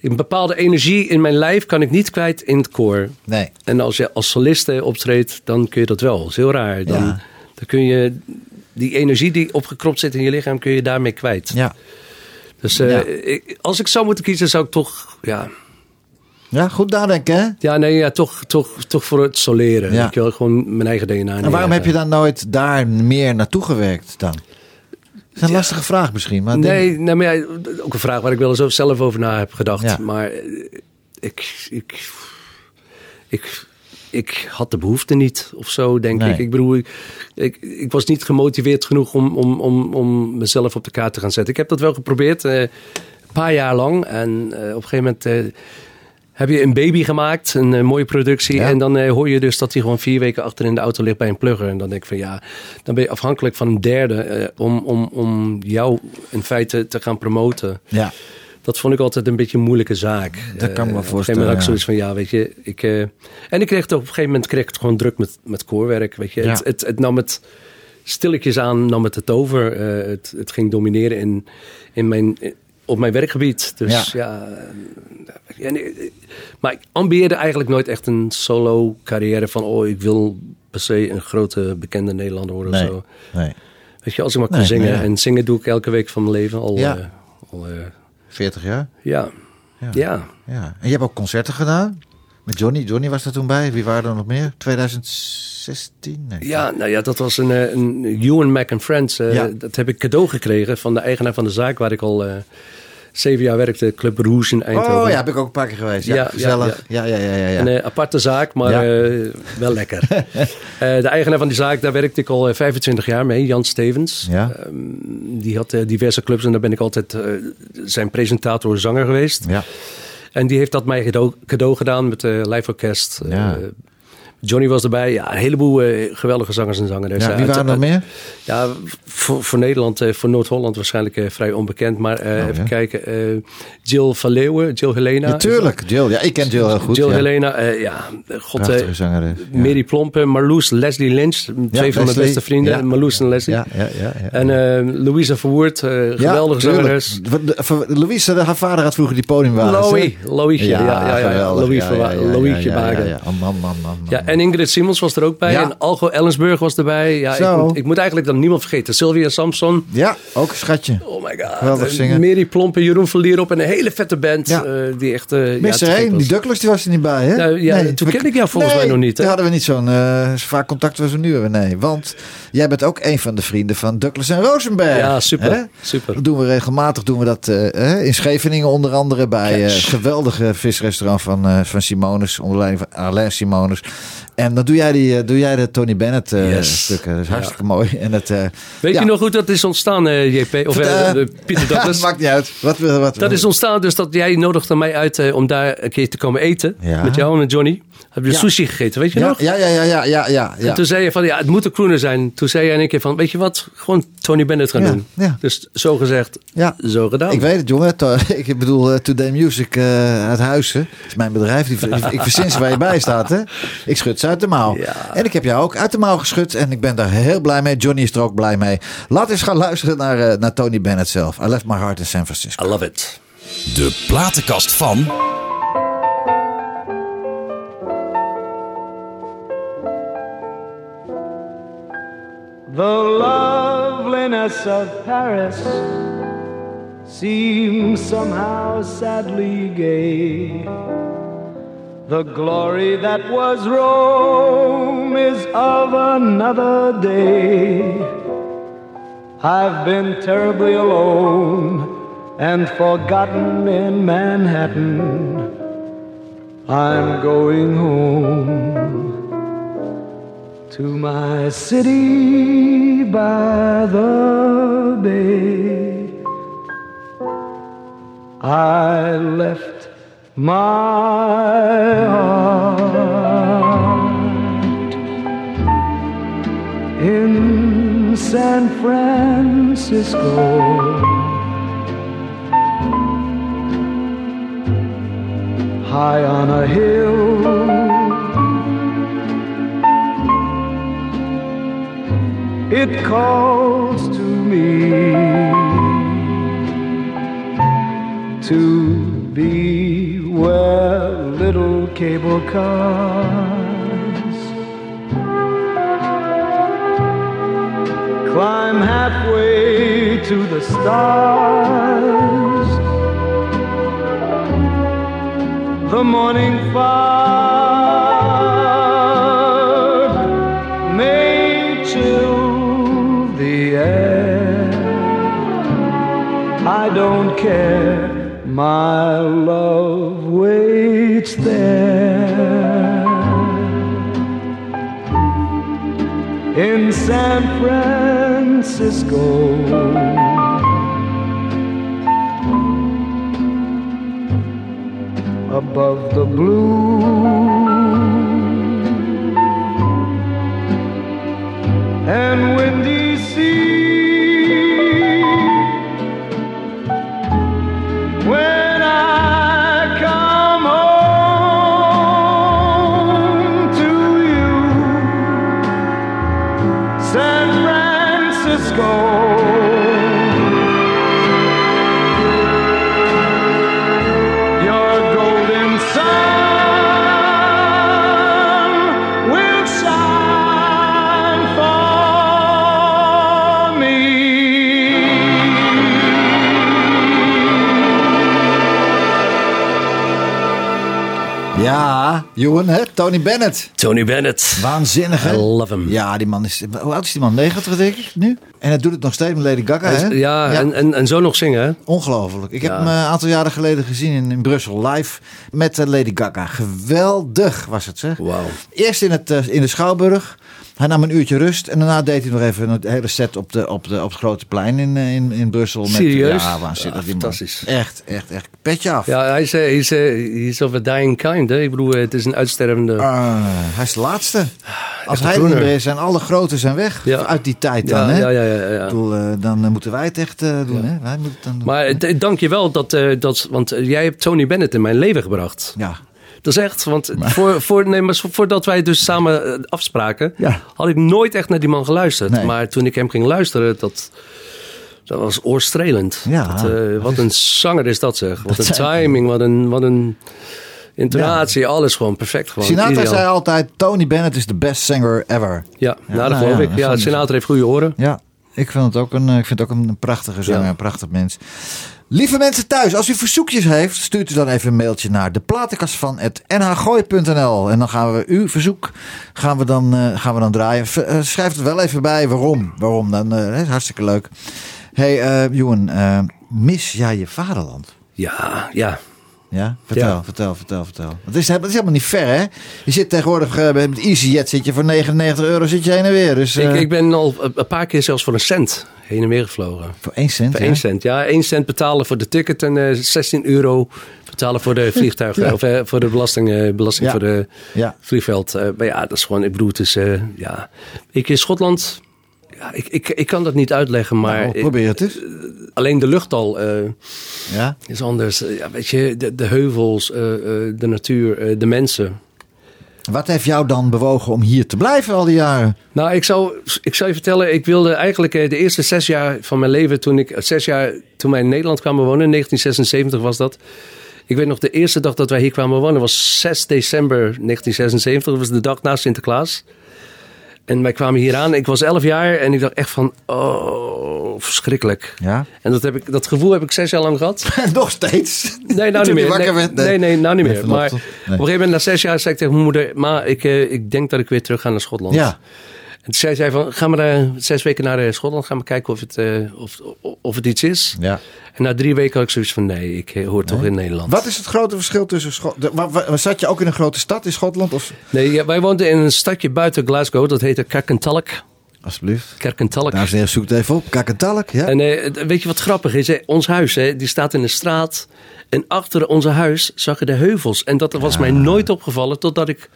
een bepaalde energie in mijn lijf kan ik niet kwijt in het koor. Nee. En als je als soliste optreedt, dan kun je dat wel. Dat is heel raar. Dan, Ja. dan kun je die energie die opgekropt zit in je lichaam, kun je daarmee kwijt. Ja. Dus eh, Ja. ik- als ik zou moeten kiezen, zou ik toch, ja, Ja, goed nadenken, hè? ja, nee, ja toch, toch, toch voor het soleren. Ja. Ik wil gewoon mijn eigen DNA En waarom heb je dan nooit daar meer naartoe gewerkt dan? Dat is een lastige vraag misschien. Maar Nee, nee, maar ja, ook een vraag waar ik wel eens zelf over na heb gedacht. Ja. Maar eh, ik, ik, ik, ik had de behoefte niet of zo, denk Nee. ik. Ik bedoel, ik, ik, ik was niet gemotiveerd genoeg om, om, om, om mezelf op de kaart te gaan zetten. Ik heb dat wel geprobeerd, eh, een paar jaar lang. En eh, op een gegeven moment... eh, heb je een baby gemaakt, een eh, mooie productie. Ja. En dan eh, hoor je dus dat hij gewoon vier weken achter in de auto ligt bij een plugger. En dan denk ik van ja, dan ben je afhankelijk van een derde eh, om, om, om jou in feite te gaan promoten. Ja. Dat vond ik altijd een beetje een moeilijke zaak. Dat kan me Eh, voorstellen, Op een gegeven moment had ik zoiets van ja, weet je. Ik, en ik kreeg het op een gegeven moment kreeg ik het gewoon druk met, met koorwerk. Weet je. Ja. Het, het, het nam het stilletjes aan, nam het het over. Het, het ging domineren in, in mijn, op mijn werkgebied. Dus ja. eh, en, eh, maar ik ambieerde eigenlijk nooit echt een solo carrière van oh, ik wil per se een grote bekende Nederlander worden Nee. of zo. Nee. Weet je, als ik maar kan Nee, zingen. ja. En zingen doe ik elke week van mijn leven al. Ja. eh, al eh, 40 jaar? ja. Ja. ja. Ja. En je hebt ook concerten gedaan? Met Johnny. Johnny was er toen bij. Wie waren er nog meer? 2016? Nee. Ja, nou ja, dat was een, eh, een Ewan Mac and Friends. eh, Ja. Dat heb ik cadeau gekregen van de eigenaar van de zaak waar ik al eh, zeven jaar werkte. Club Rouge in Eindhoven. Oh ja, heb ik ook een paar keer geweest. Ja, Ja, ja, gezellig. Ja, ja, ja, ja. ja, Een aparte zaak, maar wel lekker. De eigenaar van die zaak, daar werkte ik al eh, 25 jaar mee, Jan Stevens. Ja. Ehm, die had diverse clubs en daar ben ik altijd zijn presentator, zanger geweest. Ja. En die heeft dat mij cadeau, cadeau gedaan met de live orkest. Eh, Ja. Johnny was erbij. Ja, een heleboel eh, geweldige zangers en zangeres. Ja, wie waren er meer? Ja, voor, voor Nederland, eh, voor Noord-Holland waarschijnlijk eh, vrij onbekend. Maar Oh, even ja. kijken. Jill van Leeuwen, Jill Helena. Natuurlijk, Jill. Ja, ik ken Jill heel goed. Jill ja. Helena, ja, god, Prachtige zangeres. Ja. Mary Plompe, Marloes, Leslie Lynch, twee van mijn beste vrienden. Marloes en Leslie. Ja, ja, ja. ja. En Louisa Verwoerd, geweldige zangeres. De- haar vader had vroeger die podiumwagens. Louis, Louietje, ja, ja, ja. Louis Man, man, man, man. Ja, en Ingrid Simons was er ook bij. Ja. En Algo Ellensburg was erbij. Ja, ik moet, ik moet eigenlijk dan niemand vergeten. Sylvia Samson. Ja, ook een schatje. Oh my god. Geweldig En zingen. Mary Plompe, Jeroen Verlier op. En een hele vette band. Ja. eh, die echt... ja, was. die Douglas, die was er niet bij, hè? Nou, ja, toen kende ik jou volgens mij nog niet, hè? Toen hadden we niet zo'n eh, vaak contact als we nu hebben. Nee, want jij bent ook een van de vrienden van Douglas en Rosenberg. Ja, super. hè? super. Dat doen we regelmatig. Doen we dat hè, in Scheveningen onder andere bij Yes. geweldige visrestaurant van, van Simonis, onder leiding van Alain Simonis. En dan doe jij, die, eh, doe jij de Tony Bennett eh, Yes. stukken. Dat is hartstikke mooi. En dat, eh, Weet je nog hoe dat is ontstaan, eh, JP? Of eh, Eh, Pieter Douglas? maakt niet uit. Wat, wat, Dat is ontstaan dus dat jij nodigde mij uit eh, om daar een keer te komen eten. Met jou en met Johnny. Heb je Ja. sushi gegeten, weet je ja, nog? ja, ja, ja, ja, ja, ja, ja. En toen zei je van, ja, het moet een crooner zijn. Toen zei jij in een keer van, weet je wat? Gewoon Tony Bennett gaan Ja, doen. ja. Dus zo gezegd, Ja. zo gedaan. Ik weet het, jongen. To- Ik bedoel, eh, Today Music eh, uit Huizen. Dat is mijn bedrijf. Die, ik verzin ze waar je bij staat, hè. Ik schud ze uit de mouw. Ja. En ik heb jou ook uit de mouw geschud. En ik ben daar heel blij mee. Johnny is er ook blij mee. Laat eens gaan luisteren naar, eh, naar Tony Bennett zelf. I left my heart in San Francisco. I love it. De platenkast van. The loveliness of Paris seems somehow sadly gay. The glory that was Rome is of another day. I've been terribly alone and forgotten in Manhattan. I'm going home to my city by the bay. I left my heart in San Francisco. High on a hill it calls to me to be where little cable cars climb halfway to the stars. The morning fog care, my love waits there. In San Francisco. above the blue. And windy Ewan, hè? Tony Bennett. Tony Bennett. Waanzinnig, hè? I love him. Ja, die man is... Hoe oud is die man? 90, denk ik, nu? En hij doet het nog steeds met Lady Gaga, hè? Ja, En, en, en zo nog zingen, hè? Ongelooflijk. Ik heb Ja. hem eh, een aantal jaren geleden gezien in, in Brussel live met eh, Lady Gaga. Geweldig was het, zeg. Wauw. Eerst in, het, eh, in de Schouwburg. Hij nam een uurtje rust en daarna deed hij nog even een hele set op, de, op, de, op het grote plein in, in, in Brussel. Met, Serieus? Ja, waanzinnig. Ja, die man. fantastisch. Echt, echt, echt. Petje af. Ja, hij is, hij is, hij is of a dying kind, hè? Ik bedoel, eh, het is een uitstervende... Ah, hij is de laatste. Als hij er is, zijn alle grote zijn weg. Ja. Uit die tijd dan, ja, hè? ja, ja, ja, ja. Ik bedoel, eh, dan eh, moeten wij het echt doen, hè? Wij moeten dan doen. Maar eh, dank je wel dat, dat... Want jij hebt Tony Bennett in mijn leven gebracht. Ja. Dat is echt, want voor, voor, nee, maar voordat wij dus samen afspraken, had ik nooit echt naar die man geluisterd. Nee. Maar toen ik hem ging luisteren, dat, dat was oorstrelend. Ja, Dat, eh, wat een zanger is dat zeg. Wat Dat een timing, wat een, wat een intonatie, alles gewoon perfect. Gewoon, Sinatra ideaal. zei altijd, Tony Bennett is the best singer ever. Ja, nou, dat nou geloof ja, ik. Ja, Sinatra heeft goede oren. Ja, ik vind het ook een, ik vind het ook een prachtige zanger, een prachtig mens. Lieve mensen thuis, als u verzoekjes heeft, stuurt u dan even een mailtje naar de platenkast van het nhgooi.nl. En dan gaan we uw verzoek gaan we dan, eh, gaan we dan draaien. V- eh, schrijf het wel even bij waarom. Waarom dan? hartstikke leuk. Hey, Johan, eh, mis jij je vaderland? Ja, ja. Ja, vertel, Ja. vertel, vertel, vertel. Het is, het is helemaal niet ver, hè? Je zit tegenwoordig eh, met EasyJet zit je voor 99 euro zit je heen en weer. Dus, Ik, ik ben al een paar keer zelfs voor een cent heen en weer gevlogen. voor 1 cent. Voor ja? 1 cent, ja. 1 cent betalen voor de ticket en eh 16 euro betalen voor de vliegtuigen. Ja. Of voor de belasting, belasting Ja. voor de Ja. vliegveld. Maar ja, dat is gewoon, ik bedoel, het is, ja. Ik in Schotland, ja, ik, ik, ik kan dat niet uitleggen, maar Nou, probeer het eens. alleen de lucht al eh, Ja. is anders. Eh, ja, weet je, de, de heuvels, eh, eh, de natuur, eh, de mensen. Wat heeft jou dan bewogen om hier te blijven al die jaren? Nou, ik zou, ik zou je vertellen, ik wilde eigenlijk eh, de eerste zes jaar van mijn leven, toen ik, zes jaar toen wij in Nederland kwamen wonen, 1976 was dat. Ik weet nog, de eerste dag dat wij hier kwamen wonen was 6 december 1976. Dat was de dag na Sinterklaas. En wij kwamen hier aan. Ik was 11 jaar en ik dacht echt van, oh, verschrikkelijk. Ja. En dat, heb ik, dat gevoel heb ik zes jaar lang gehad. Nog steeds. Nee, nou niet meer. Nee, werd, nee, nee, nou niet meer. Maar op een gegeven moment, na zes jaar, zei ik tegen mijn moeder... Ma, ik, eh, ik denk dat ik weer terug ga naar Schotland. Ja. Toen zei zij van, ga maar eh, zes weken naar eh, Schotland. Ga maar kijken of het, eh, of, of het iets is. ja. En na drie weken had ik zoiets van, nee, ik hoor toch in Nederland. Wat is het grote verschil tussen Schotland... Zat je ook in een grote stad in Schotland? Of... Nee, ja, wij woonden in een stadje buiten Glasgow. Dat heette Kerkentalk. Alsjeblieft. Kerkentalk. Dames en heren, zoek het even op. Kakentalk, ja. En weet je wat grappig is? Hè? Ons huis, hè, die staat in de straat. En achter onze huis zag je de heuvels. En dat was mij nooit opgevallen totdat ik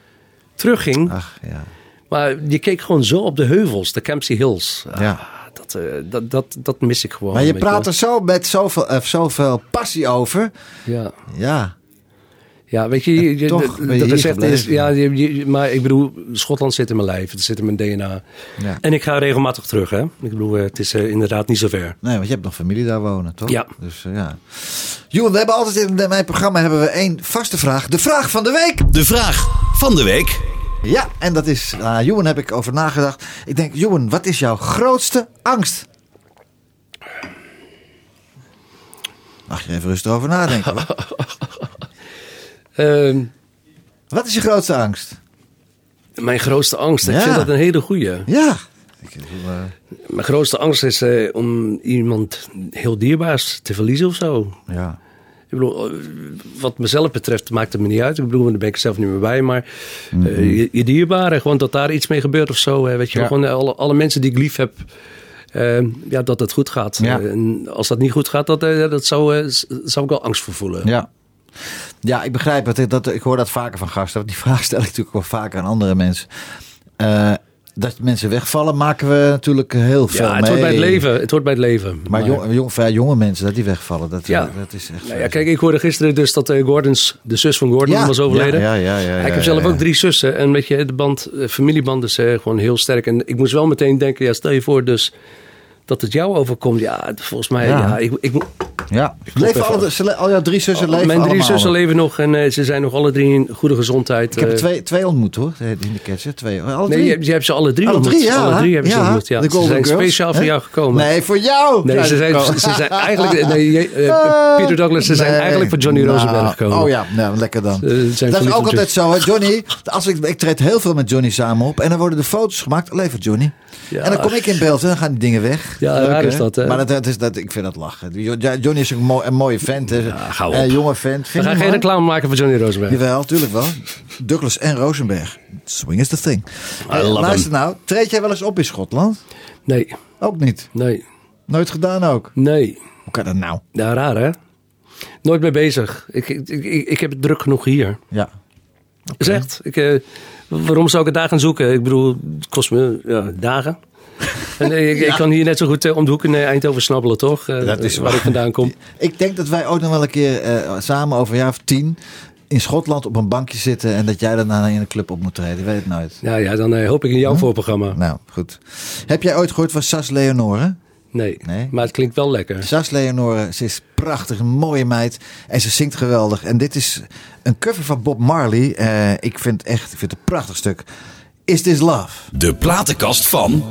terugging. Ach, ja. Maar je keek gewoon zo op de heuvels, de Campsie Hills. Ah, Ja. dat, eh, dat, dat, dat mis ik gewoon. Maar je praat er zo met zoveel, eh, zoveel passie over. Ja. Ja. Ja, weet je, je, je- toch ben je dat hier is ja, je- je- maar ik bedoel, Schotland zit in mijn lijf, het zit in mijn DNA. Ja. En ik ga regelmatig terug, hè? Ik bedoel, eh, het is inderdaad niet zo ver. Nee, want je hebt nog familie daar wonen, toch? Ja. Dus ja. Johan, we hebben altijd in mijn programma hebben we één vaste vraag. De vraag van de week. De vraag van de week. Ja, en dat is, uh, Johan heb ik over nagedacht. Ik denk, Johan, wat is jouw grootste angst? Mag je even rustig over nadenken. Ehm, wat is je grootste angst? mijn grootste angst, ik Ja. vind dat een hele goeie. Ja. Ik, eh, Mijn grootste angst is eh, om iemand heel dierbaars te verliezen of zo. ja. Bedoel, eh, wat mezelf betreft maakt het me niet uit. Ik bedoel, daar ben ik zelf niet meer bij. Maar eh, je, je dierbaren, gewoon dat daar iets mee gebeurt of zo. hè, weet je. Mhm. Ja. gewoon alle, alle mensen die ik lief heb. eh, ja, dat het goed gaat. Ja. Eh, en als dat niet goed gaat, dat, eh, dat zou, eh, zou ik wel angst voor voelen. Ja. Ja, ik begrijp het. Dat, ik hoor dat vaker van gasten. Want die vraag stel ik natuurlijk wel vaker aan andere mensen. Eh, dat mensen wegvallen, maken we natuurlijk heel veel Ja, het mee. hoort bij het leven. Het hoort bij het leven. Maar jong, jong, vrij jonge mensen, dat die wegvallen, dat, Ja. eh, dat is echt... Nou ja, kijk, ik hoorde gisteren dus dat eh, Gordons, de zus van Gordon, Ja, was overleden. ja, ja, ja, ja, ik heb zelf ook drie zussen. En weet je, de band, de familieband is eh, gewoon heel sterk. En ik moest wel meteen denken, ja, stel je voor dus dat het jou overkomt. Ja, volgens mij, Ja. ja, ik, ik, moet- Ja. Leven even alle, ze le- al jouw drie zussen leven Mijn drie allemaal zussen leven nog en eh, ze zijn nog alle drie in goede gezondheid. Ik heb eh. twee, twee ontmoet hoor, in de catcher. Twee. Alle Nee, drie? je, je hebt ze alle drie Alle ontmoet. drie, ja. Alle drie hebben ze Ja, ontmoet, ja. de Ze zijn Girls, speciaal voor jou gekomen. Nee, voor jou. Nee, ze zijn, ze zijn eigenlijk... Nee, je- eh, Peter Douglas, ze zijn Nee. eigenlijk voor Johnny Nou, Rosenberg gekomen. Oh ja, nou, lekker dan. Dat is ook altijd zo, hè, Johnny. Als ik, ik treed heel veel met Johnny samen op. En dan worden de foto's gemaakt alleen voor Johnny. Ja. En dan kom ik in beeld en dan gaan die dingen weg. Ja, Leuk, raar is dat, hè? Maar dat, dat is, dat, ik vind dat lachen. Johnny is een, mooi, een mooie vent. hè. hou Eh, jonge vent. We Vind gaan je geen reclame maken voor Johnny Rosenberg. Jawel, tuurlijk wel. Douglas en Rosenberg. Swing is the thing. Eh, love luister nou, treed jij wel eens op in Schotland? Nee, Ook niet. nee, Nooit gedaan ook. nee. Hoe kan dat nou? Ja, raar hè? Nooit mee bezig. Ik, ik, ik, ik heb het druk genoeg hier. Ja. Echt. Ik, eh, waarom zou ik het daar gaan zoeken? Ik bedoel, het kost me ja, dagen. En eh, ik, ik kan hier net zo goed eh, om de hoek in eh, Eindhoven snabbelen, toch? Dat is waar waar. ik vandaan kom. Ik denk dat wij ook nog wel een keer eh, samen over een jaar of tien in Schotland op een bankje zitten en dat jij daarna in een club op moet treden. Ik weet het nooit. Ja, ja dan hoop ik in jouw voorprogramma. Nou, goed. Heb jij ooit gehoord van Sas Leonore? Nee. Nee. maar het klinkt wel lekker. Sas Leonore, ze is prachtig, een mooie meid en ze zingt geweldig. En dit is een cover van Bob Marley. Eh, ik vind het echt, ik vind het een prachtig stuk. Is This Love? De platenkast van.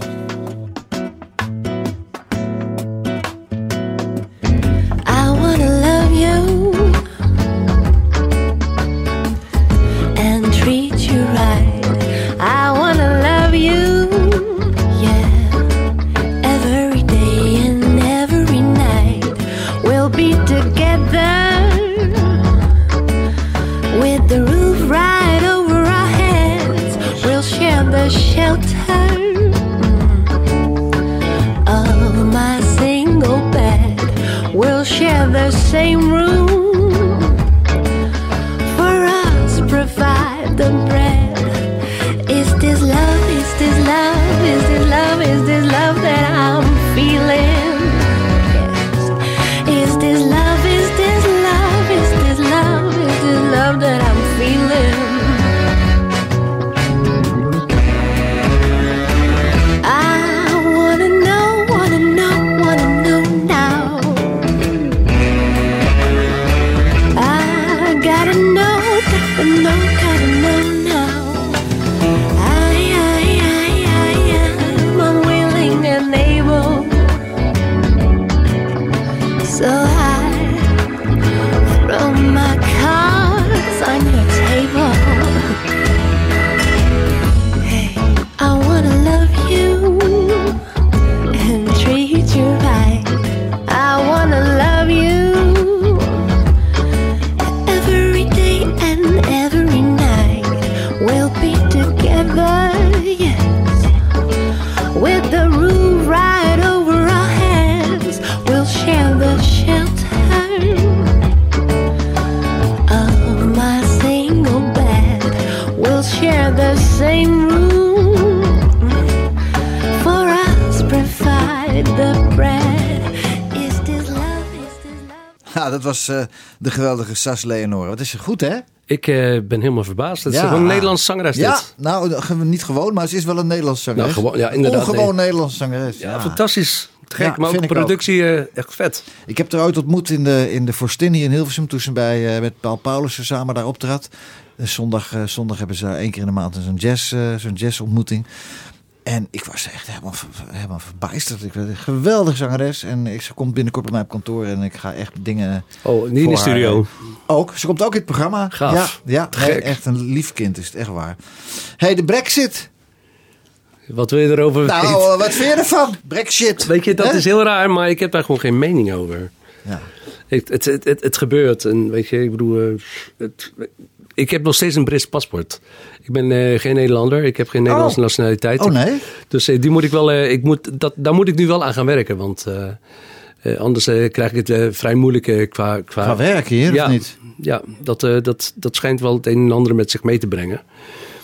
No kind of de geweldige Sas Leonore. Wat is ze goed, hè? Ik eh, ben helemaal verbaasd. Het is gewoon een Nederlands zangeres Ja, dit. nou, niet gewoon, maar ze is wel een Nederlandse zangeres. Nou, gewoon- ja, inderdaad, Ongewoon nee. Nederlandse zangeres. Ja, fantastisch. Gek, Ja, maar ook de ook. productie eh, echt vet. Ik heb haar ooit ontmoet in de, in de Forstin hier in Hilversum. Toen ze bij, eh, met Paul Paulussen samen daar optrad. Zondag, zondag hebben ze één keer in de maand zo'n jazz, zo'n jazz-ontmoeting. En ik was echt helemaal, helemaal verbijsterd. Ik werd een geweldige zangeres. En ik, ze komt binnenkort bij mij op kantoor. En ik ga echt dingen... Oh, niet in de studio. haar, Ook. Ze komt ook in het programma. Gaaf. Ja, ja nee, echt een lief kind is het, echt waar. hey, de brexit. Wat wil je erover Nou, weten? eh, wat vind je ervan? Brexit. Weet je, dat is heel raar, maar ik heb daar gewoon geen mening over. Ja. Het, het, het, het, het gebeurt. En weet je, ik bedoel, eh, het, ik heb nog steeds een Brits paspoort. Ik ben eh, geen Nederlander. Ik heb geen Nederlandse Oh. nationaliteit. Oh, nee? Dus eh, die moet ik wel, eh, ik moet, dat, daar moet ik nu wel aan gaan werken. Want anders krijg ik het vrij moeilijk qua, qua... Qua werken hier, ja, of niet? Ja, dat, dat, dat schijnt wel het een en ander met zich mee te brengen.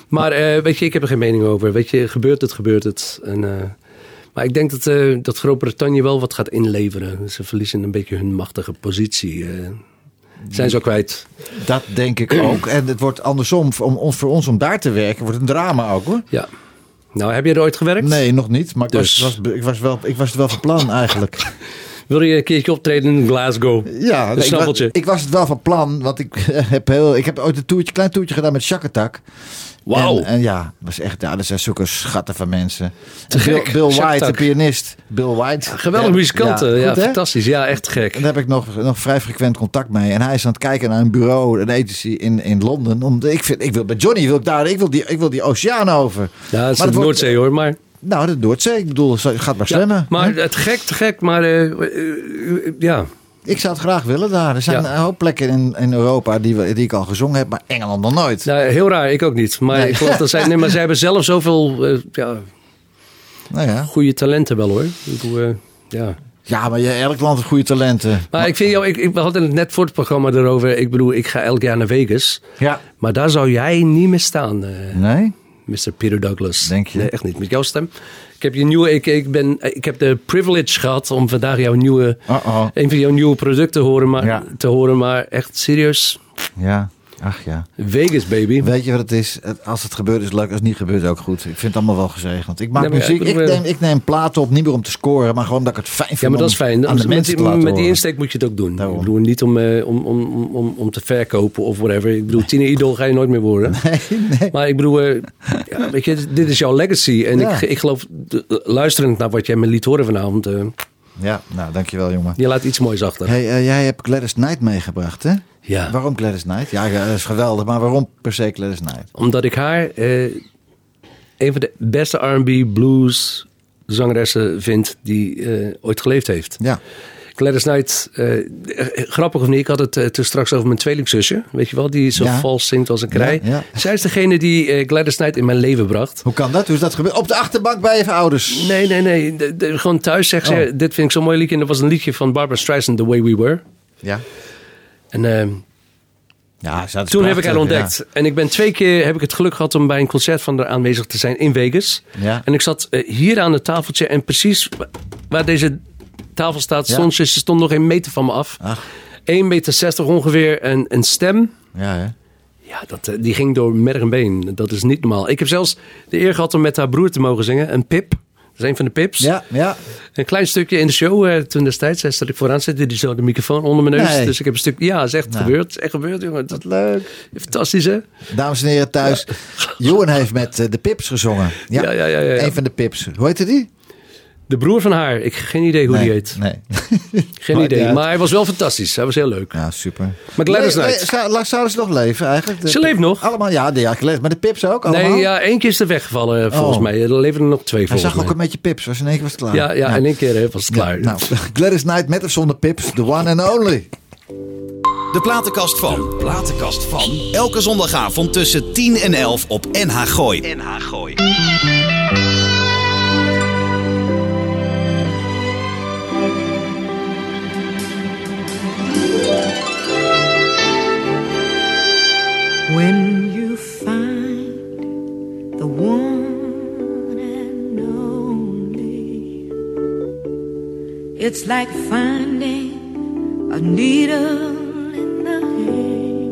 Maar weet je, ik heb er geen mening over. Weet je, gebeurt het, gebeurt het. En, maar ik denk dat, dat Groot-Brittannië wel wat gaat inleveren. Ze verliezen een beetje hun machtige positie. eh. Zijn ze al kwijt. Dat denk ik ook. En het wordt andersom, voor, om, ons- voor ons om daar te werken, wordt een drama ook hoor. Ja. Nou, heb je er ooit gewerkt? Nee, nog niet. Maar ik, Dus- was, was, ik, was wel, ik was het wel van plan eigenlijk. Wil je een keertje optreden in Glasgow? Ja, Een ik, was, ik was het wel van plan, want ik heb, heel, ik heb ooit een toertje, klein toertje gedaan met Shakatak. Wauw. En, en ja, was echt, ja, dat zijn zulke schatten van mensen. Te Bill, gek, Bill White, de pianist. Bill White. Geweldige muzikanten. Ja, hè? fantastisch. Ja, echt gek. En daar heb ik nog, nog vrij frequent contact mee. En hij is aan het kijken naar een bureau, een agency in, in Londen. Om, ik, vind, ik wil bij Johnny, wil ik, daar, ik, wil die, ik wil die oceaan over. Ja, dat is Maar het wordt- Noordzee hoor. Maar, Nou, de Noordzee. Ik bedoel, het gaat maar zwemmen. maar hè? het gek, te gek. Maar eh, eh, eh, ja, Ik zou het graag willen daar. Er zijn Ja. een hoop plekken in, in Europa die, we, die ik al gezongen heb, maar Engeland nog nooit. nou, heel raar. Ik ook niet. Maar Nee. ik geloof dat zij, nee, maar zij hebben zelf zoveel eh, ja, Nou ja. goede talenten wel hoor. Ik bedoel, eh, ja. Ja, maar je, elk land heeft goede talenten. Maar ik vind jou, ik, ik, we hadden het net voor het programma erover. Ik bedoel, ik ga elk jaar naar Vegas. Ja. Maar daar zou jij niet meer staan, eh, Nee? Mr. Peter Douglas. Denk je? Nee, echt niet. Met jouw stem. Ik heb, je nieuwe, ik, ik, ben, ik heb de privilege gehad om vandaag jouw nieuwe, Uh-oh. een van jouw nieuwe producten te horen. Maar, Ja. te horen, maar echt serieus. Ja. Ach ja. Vegas, baby. Weet je wat het is? Als het gebeurt is het leuk, als het niet gebeurt ook goed. Ik vind het allemaal wel gezegend. Ik maak Nee, muziek, ik ik, bedoel, neem, ik neem platen op, niet meer om te scoren, maar gewoon dat ik het fijn vind Ja, maar dat is fijn. aan de met die, met insteek moet je het ook doen. Daarom. Ik bedoel, niet om, eh, om, om, om, om, te verkopen of whatever. Ik bedoel, tiener idol ga je nooit meer worden. Nee, nee. Maar ik bedoel, eh, ja, weet je, dit is jouw legacy. En Ja. ik, ik geloof, de- luisterend naar wat jij me liet horen vanavond, eh, Ja, nou, dankjewel jongen. je laat iets moois achter. Hey, eh, jij hebt Gladys Knight meegebracht, hè? Ja. Waarom Gladys Knight? Ja, dat is geweldig, maar waarom per se Gladys Knight? Omdat ik haar eh, een van de beste R&B blues zangeressen vind die eh, ooit geleefd heeft. Ja, Gladys Knight, eh, grappig of niet, ik had het eh, toen straks over mijn tweelingzusje, weet je wel, die zo Ja. vals zingt als een krij. Ja, ja. Zij is degene die eh, Gladys Knight in mijn leven bracht. hoe kan dat? Hoe is dat gebeurd? Op de achterbank bij je ouders? Nee, nee, nee. De- de- gewoon thuis zegt ze, Oh. dit vind ik zo'n mooi liedje. En dat was een liedje van Barbara Streisand, The Way We Were. Ja. En eh, Ja, toen heb ik haar ontdekt. En ik ben twee keer heb ik het geluk gehad om bij een concert van haar aanwezig te zijn in Vegas. Ja. En ik zat eh, hier aan het tafeltje en precies wa- waar deze tafel staat, stond ze. Ze stond nog een meter van me af. Ach. 1,60 meter ongeveer. En een stem. Ja, hè? Ja, dat, eh, die ging door merg en been. Dat is niet normaal. Ik heb zelfs de eer gehad om met haar broer te mogen zingen. Een Pip. Dat is een van de Pips. Ja, ja. Een klein stukje in de show eh, toen destijds. Hij zat ik vooraan zitten. Die zo de microfoon onder mijn neus. Nee. Dus ik heb een stuk... Ja, is echt Nou. gebeurd. Het is echt gebeurd, jongen. Dat leuk. Fantastisch, hè? Dames en heren thuis, Johan heeft met eh, de Pips gezongen. Ja, Ja, ja, ja, ja, ja. Een van de Pips. Hoe heette die? De broer van haar. Ik heb geen idee hoe nee, die heet. Nee. Geen idee. Maar hij was wel fantastisch. Hij was heel leuk. Ja, super. Maar Gladys le- Knight. Zouden ze nog leven eigenlijk? De- Ze leeft nog. Allemaal, ja, de, ja maar de Pips ook allemaal? Nee, ja, één keer is er weggevallen eh, volgens Oh. mij. Er leven er nog twee Hij volgens zag ook een beetje Pips, was in één keer was het klaar. Ja, ja, Nou, in één keer hè, was het klaar. ja, nou, Gladys Knight met of zonder Pips, the one and only. De platenkast van. Platenkast van. Elke zondagavond tussen 10 en 11 op NH Gooi. NH Gooi. It's like finding a needle in the hay.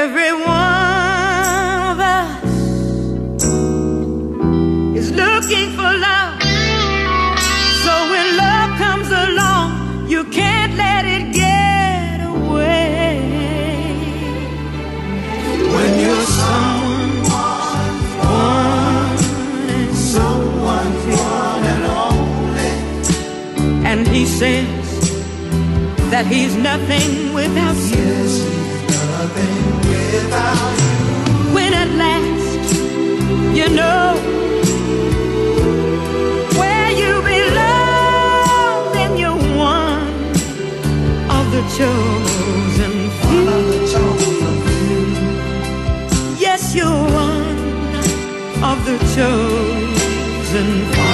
Every says that he's nothing without you. When at last you know where you belong, then you're one of the chosen few. Yes, you're one of the chosen Well,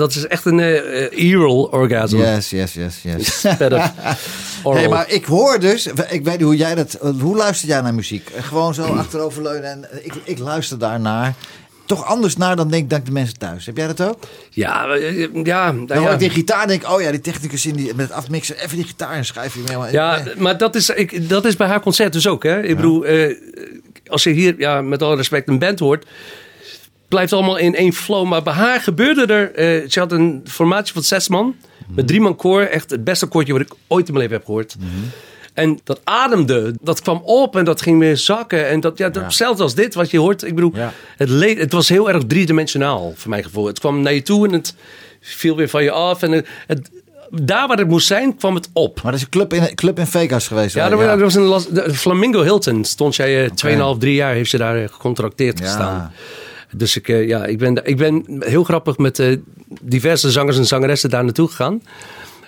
dat is echt een eh eh, earl orgasm. Yes, yes, yes, yes. Oral. Hey, maar ik hoor dus, ik weet niet hoe jij dat, hoe luister jij naar muziek? Gewoon zo achteroverleunen en ik, ik luister daarnaar. Toch anders naar dan denk, denk de mensen thuis. Heb jij dat ook? Ja, eh, ja, Dan hoor ja. ik die gitaar en denk, oh ja, die technicus in die, met het afmixen, even die gitaar en schrijf je mee. Maar- Ja, maar dat is, ik, dat is bij haar concert dus ook. Hè? Ik bedoel, eh, als je hier ja, met alle respect een band hoort, blijft allemaal in één flow. Maar bij haar gebeurde er, eh, ze had een formatie van zes man, met drie man koor. Echt het beste koortje wat ik ooit in mijn leven heb gehoord. En dat ademde, dat kwam op en dat ging weer zakken. En dat, ja, dat, Ja. zelfs als dit, wat je hoort. Ik bedoel, Ja. het, le- het was heel erg driedimensionaal voor mijn gevoel. Het kwam naar je toe en het viel weer van je af. En het, het- daar waar het moest zijn, kwam het op. Maar dat is een club in, club in Vegas geweest. Ja, er was een las- Flamingo Hilton. Stond zij eh, 2,5, 3 jaar heeft ze daar eh, gecontracteerd Ja. gestaan. Dus ik, eh, ja, ik, ben, ik ben heel grappig met eh, diverse zangers en zangeressen daar naartoe gegaan.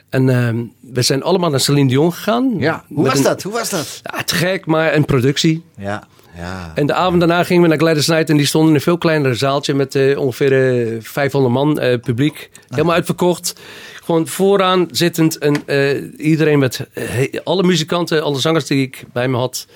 En ehm, we zijn allemaal naar Celine Dion gegaan. Ja, hoe was een- dat? Hoe was dat? Ja, te gek, maar een productie. Ja, ja. En de avond daarna gingen we naar Gladys Knight en die stonden in een veel kleiner zaaltje met eh, ongeveer eh, 500 man publiek. Helemaal uitverkocht. Gewoon vooraan zittend en iedereen met alle muzikanten, alle zangers die ik bij me had,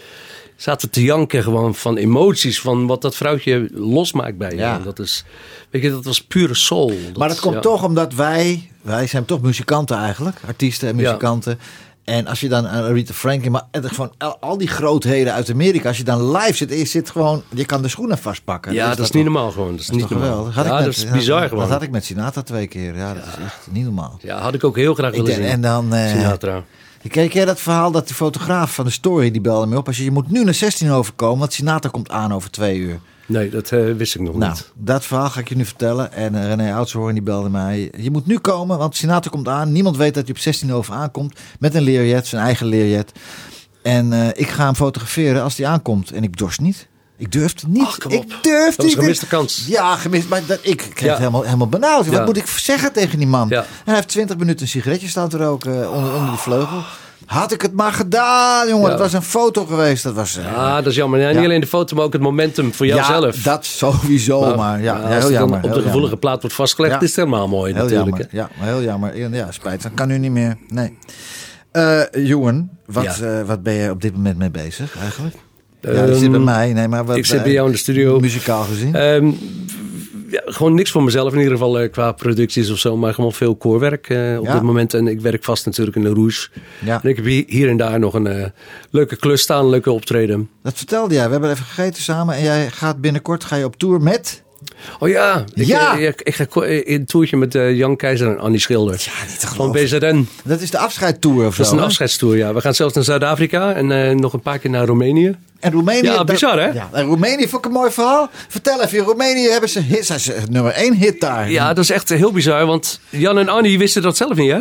zaten te janken gewoon van emoties, van wat dat vrouwtje losmaakt bij je. Ja. Dat is, weet je, dat was pure soul. Maar dat komt ja. toch omdat wij, wij zijn toch muzikanten eigenlijk, artiesten en Ja. muzikanten. En als je dan aan Rita Franklin, maar gewoon al, die grootheden uit Amerika, als je dan live zit, je zit gewoon, je kan de schoenen vastpakken. Ja, dat is niet normaal gewoon. Dat is Dat is niet normaal. Ja, dat is bizar gewoon. Dat had ik met Sinatra twee keer. Ja, dat is echt niet normaal. Ja, had ik ook heel graag willen zien. en dan, eh, Sinatra. Ken jij dat verhaal dat de fotograaf van de story, die belde me op. Als je, je moet nu naar 16 overkomen, want Sinatra komt aan over twee uur. Nee, dat eh, wist ik nog Nou, niet. dat verhaal ga ik je nu vertellen. En eh, René Oudshoorn die belde mij. Je moet nu komen, want Sinatra komt aan. Niemand weet dat hij op 16 over aankomt. Met een leerjet, zijn eigen leerjet. En eh, ik ga hem fotograferen als hij aankomt. En ik dorst niet. Ik durfde niet. Ach. Ik durfde Dat was niet. een gemiste kans. Ja, gemist. Maar dat, ik kreeg Ja. het helemaal, helemaal benauwd. Ja. Wat moet ik zeggen tegen die man? Ja. En hij heeft 20 minuten een sigaretje staan te roken eh, onder, onder die vleugel. Had ik het maar gedaan, jongen. Ja. Dat was een foto geweest. Dat was... eh, Ja, dat is jammer. Ja, Ja. Niet alleen de foto, maar ook het momentum voor jouzelf. Ja, dat sowieso. Maar, ja, als heel jammer. op de gevoelige jammer. plaat wordt vastgelegd, Ja. is het helemaal mooi Heel natuurlijk. jammer. Ja, maar heel jammer. Ja, Ja, spijt. Dat kan nu niet meer. Nee. Eh Johan, wat, Ja. wat ben je op dit moment mee bezig eigenlijk? Ja, je zit bij Ehm, mij. Nee, maar wat, ik zit bij eh, jou in de studio. Muzikaal gezien. Ehm, ja, gewoon niks voor mezelf in ieder geval eh, qua producties of zo, maar gewoon veel koorwerk eh, op Ja. dit moment. En ik werk vast natuurlijk in de Rouge. ja. En ik heb hier, en daar nog een leuke klus staan, leuke optreden. Dat vertelde jij. We hebben even gegeten samen. En jij gaat binnenkort ga je op tour met... Oh ja, ik, Ja. eh, ik, ik ga eh, in een toertje met eh, Jan Keizer en Annie Schilder. Ja, niet te Van. BZN. Dat is de afscheidtour of zo. Dat is een hè? afscheidstoer, ja. We gaan zelfs naar Zuid-Afrika en nog een paar keer naar Roemenië. En Roemenië... Ja, bizar, hè? Ja, en Roemenië vond ik een mooi verhaal. Vertel even, in Roemenië hebben ze hits. Zijn ze nummer één hit daar. Ja, dat is echt heel bizar, want Jan en Annie wisten dat zelf niet, hè?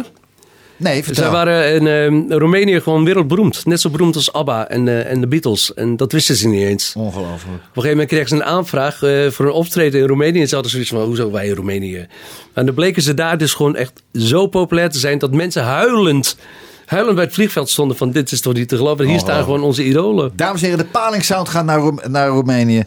Nee, vertel. Zij waren in eh, Roemenië gewoon wereldberoemd. Net zo beroemd als ABBA en, eh, en de Beatles. En dat wisten ze niet eens. Ongelooflijk. Op een gegeven moment kregen ze een aanvraag eh, voor een optreden in Roemenië. En ze hadden zoiets van, hoezo wij in Roemenië? En dan bleken ze daar dus gewoon echt zo populair te zijn... dat mensen huilend, huilend bij het vliegveld stonden van... dit is toch niet te geloven, hier staan gewoon onze idolen. Dames en heren, de Paling Sound gaat naar, Roem- naar Roemenië.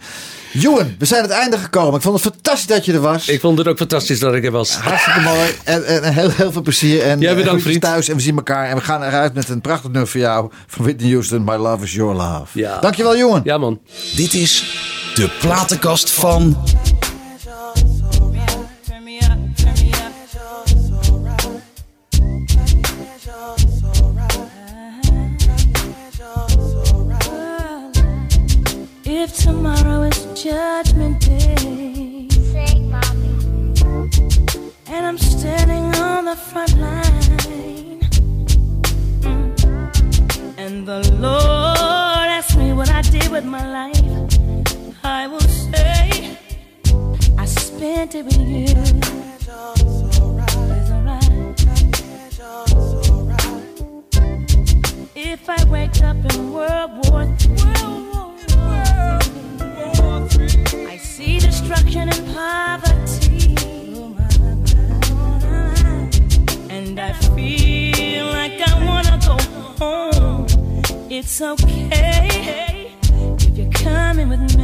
Johan, we zijn aan het einde gekomen. Ik vond het fantastisch dat je er was. Ik vond het ook fantastisch dat ik er was. Hartstikke mooi. En, en, heel, heel veel plezier. En Jij eh, bedankt, vriend. thuis. En we zien elkaar. En we gaan eruit met een prachtig nummer voor jou. Van Whitney Houston. My love is your love. Ja. Dankjewel, Johan. Ja, man. Dit is de platenkast van judgment day, and I'm standing on the front line, mm, and the Lord asks me what I did with my life, I will say I spent it with you. It's alright. If I wake up in World War World War III, And I feel like I wanna go home. It's okay if you're coming with me.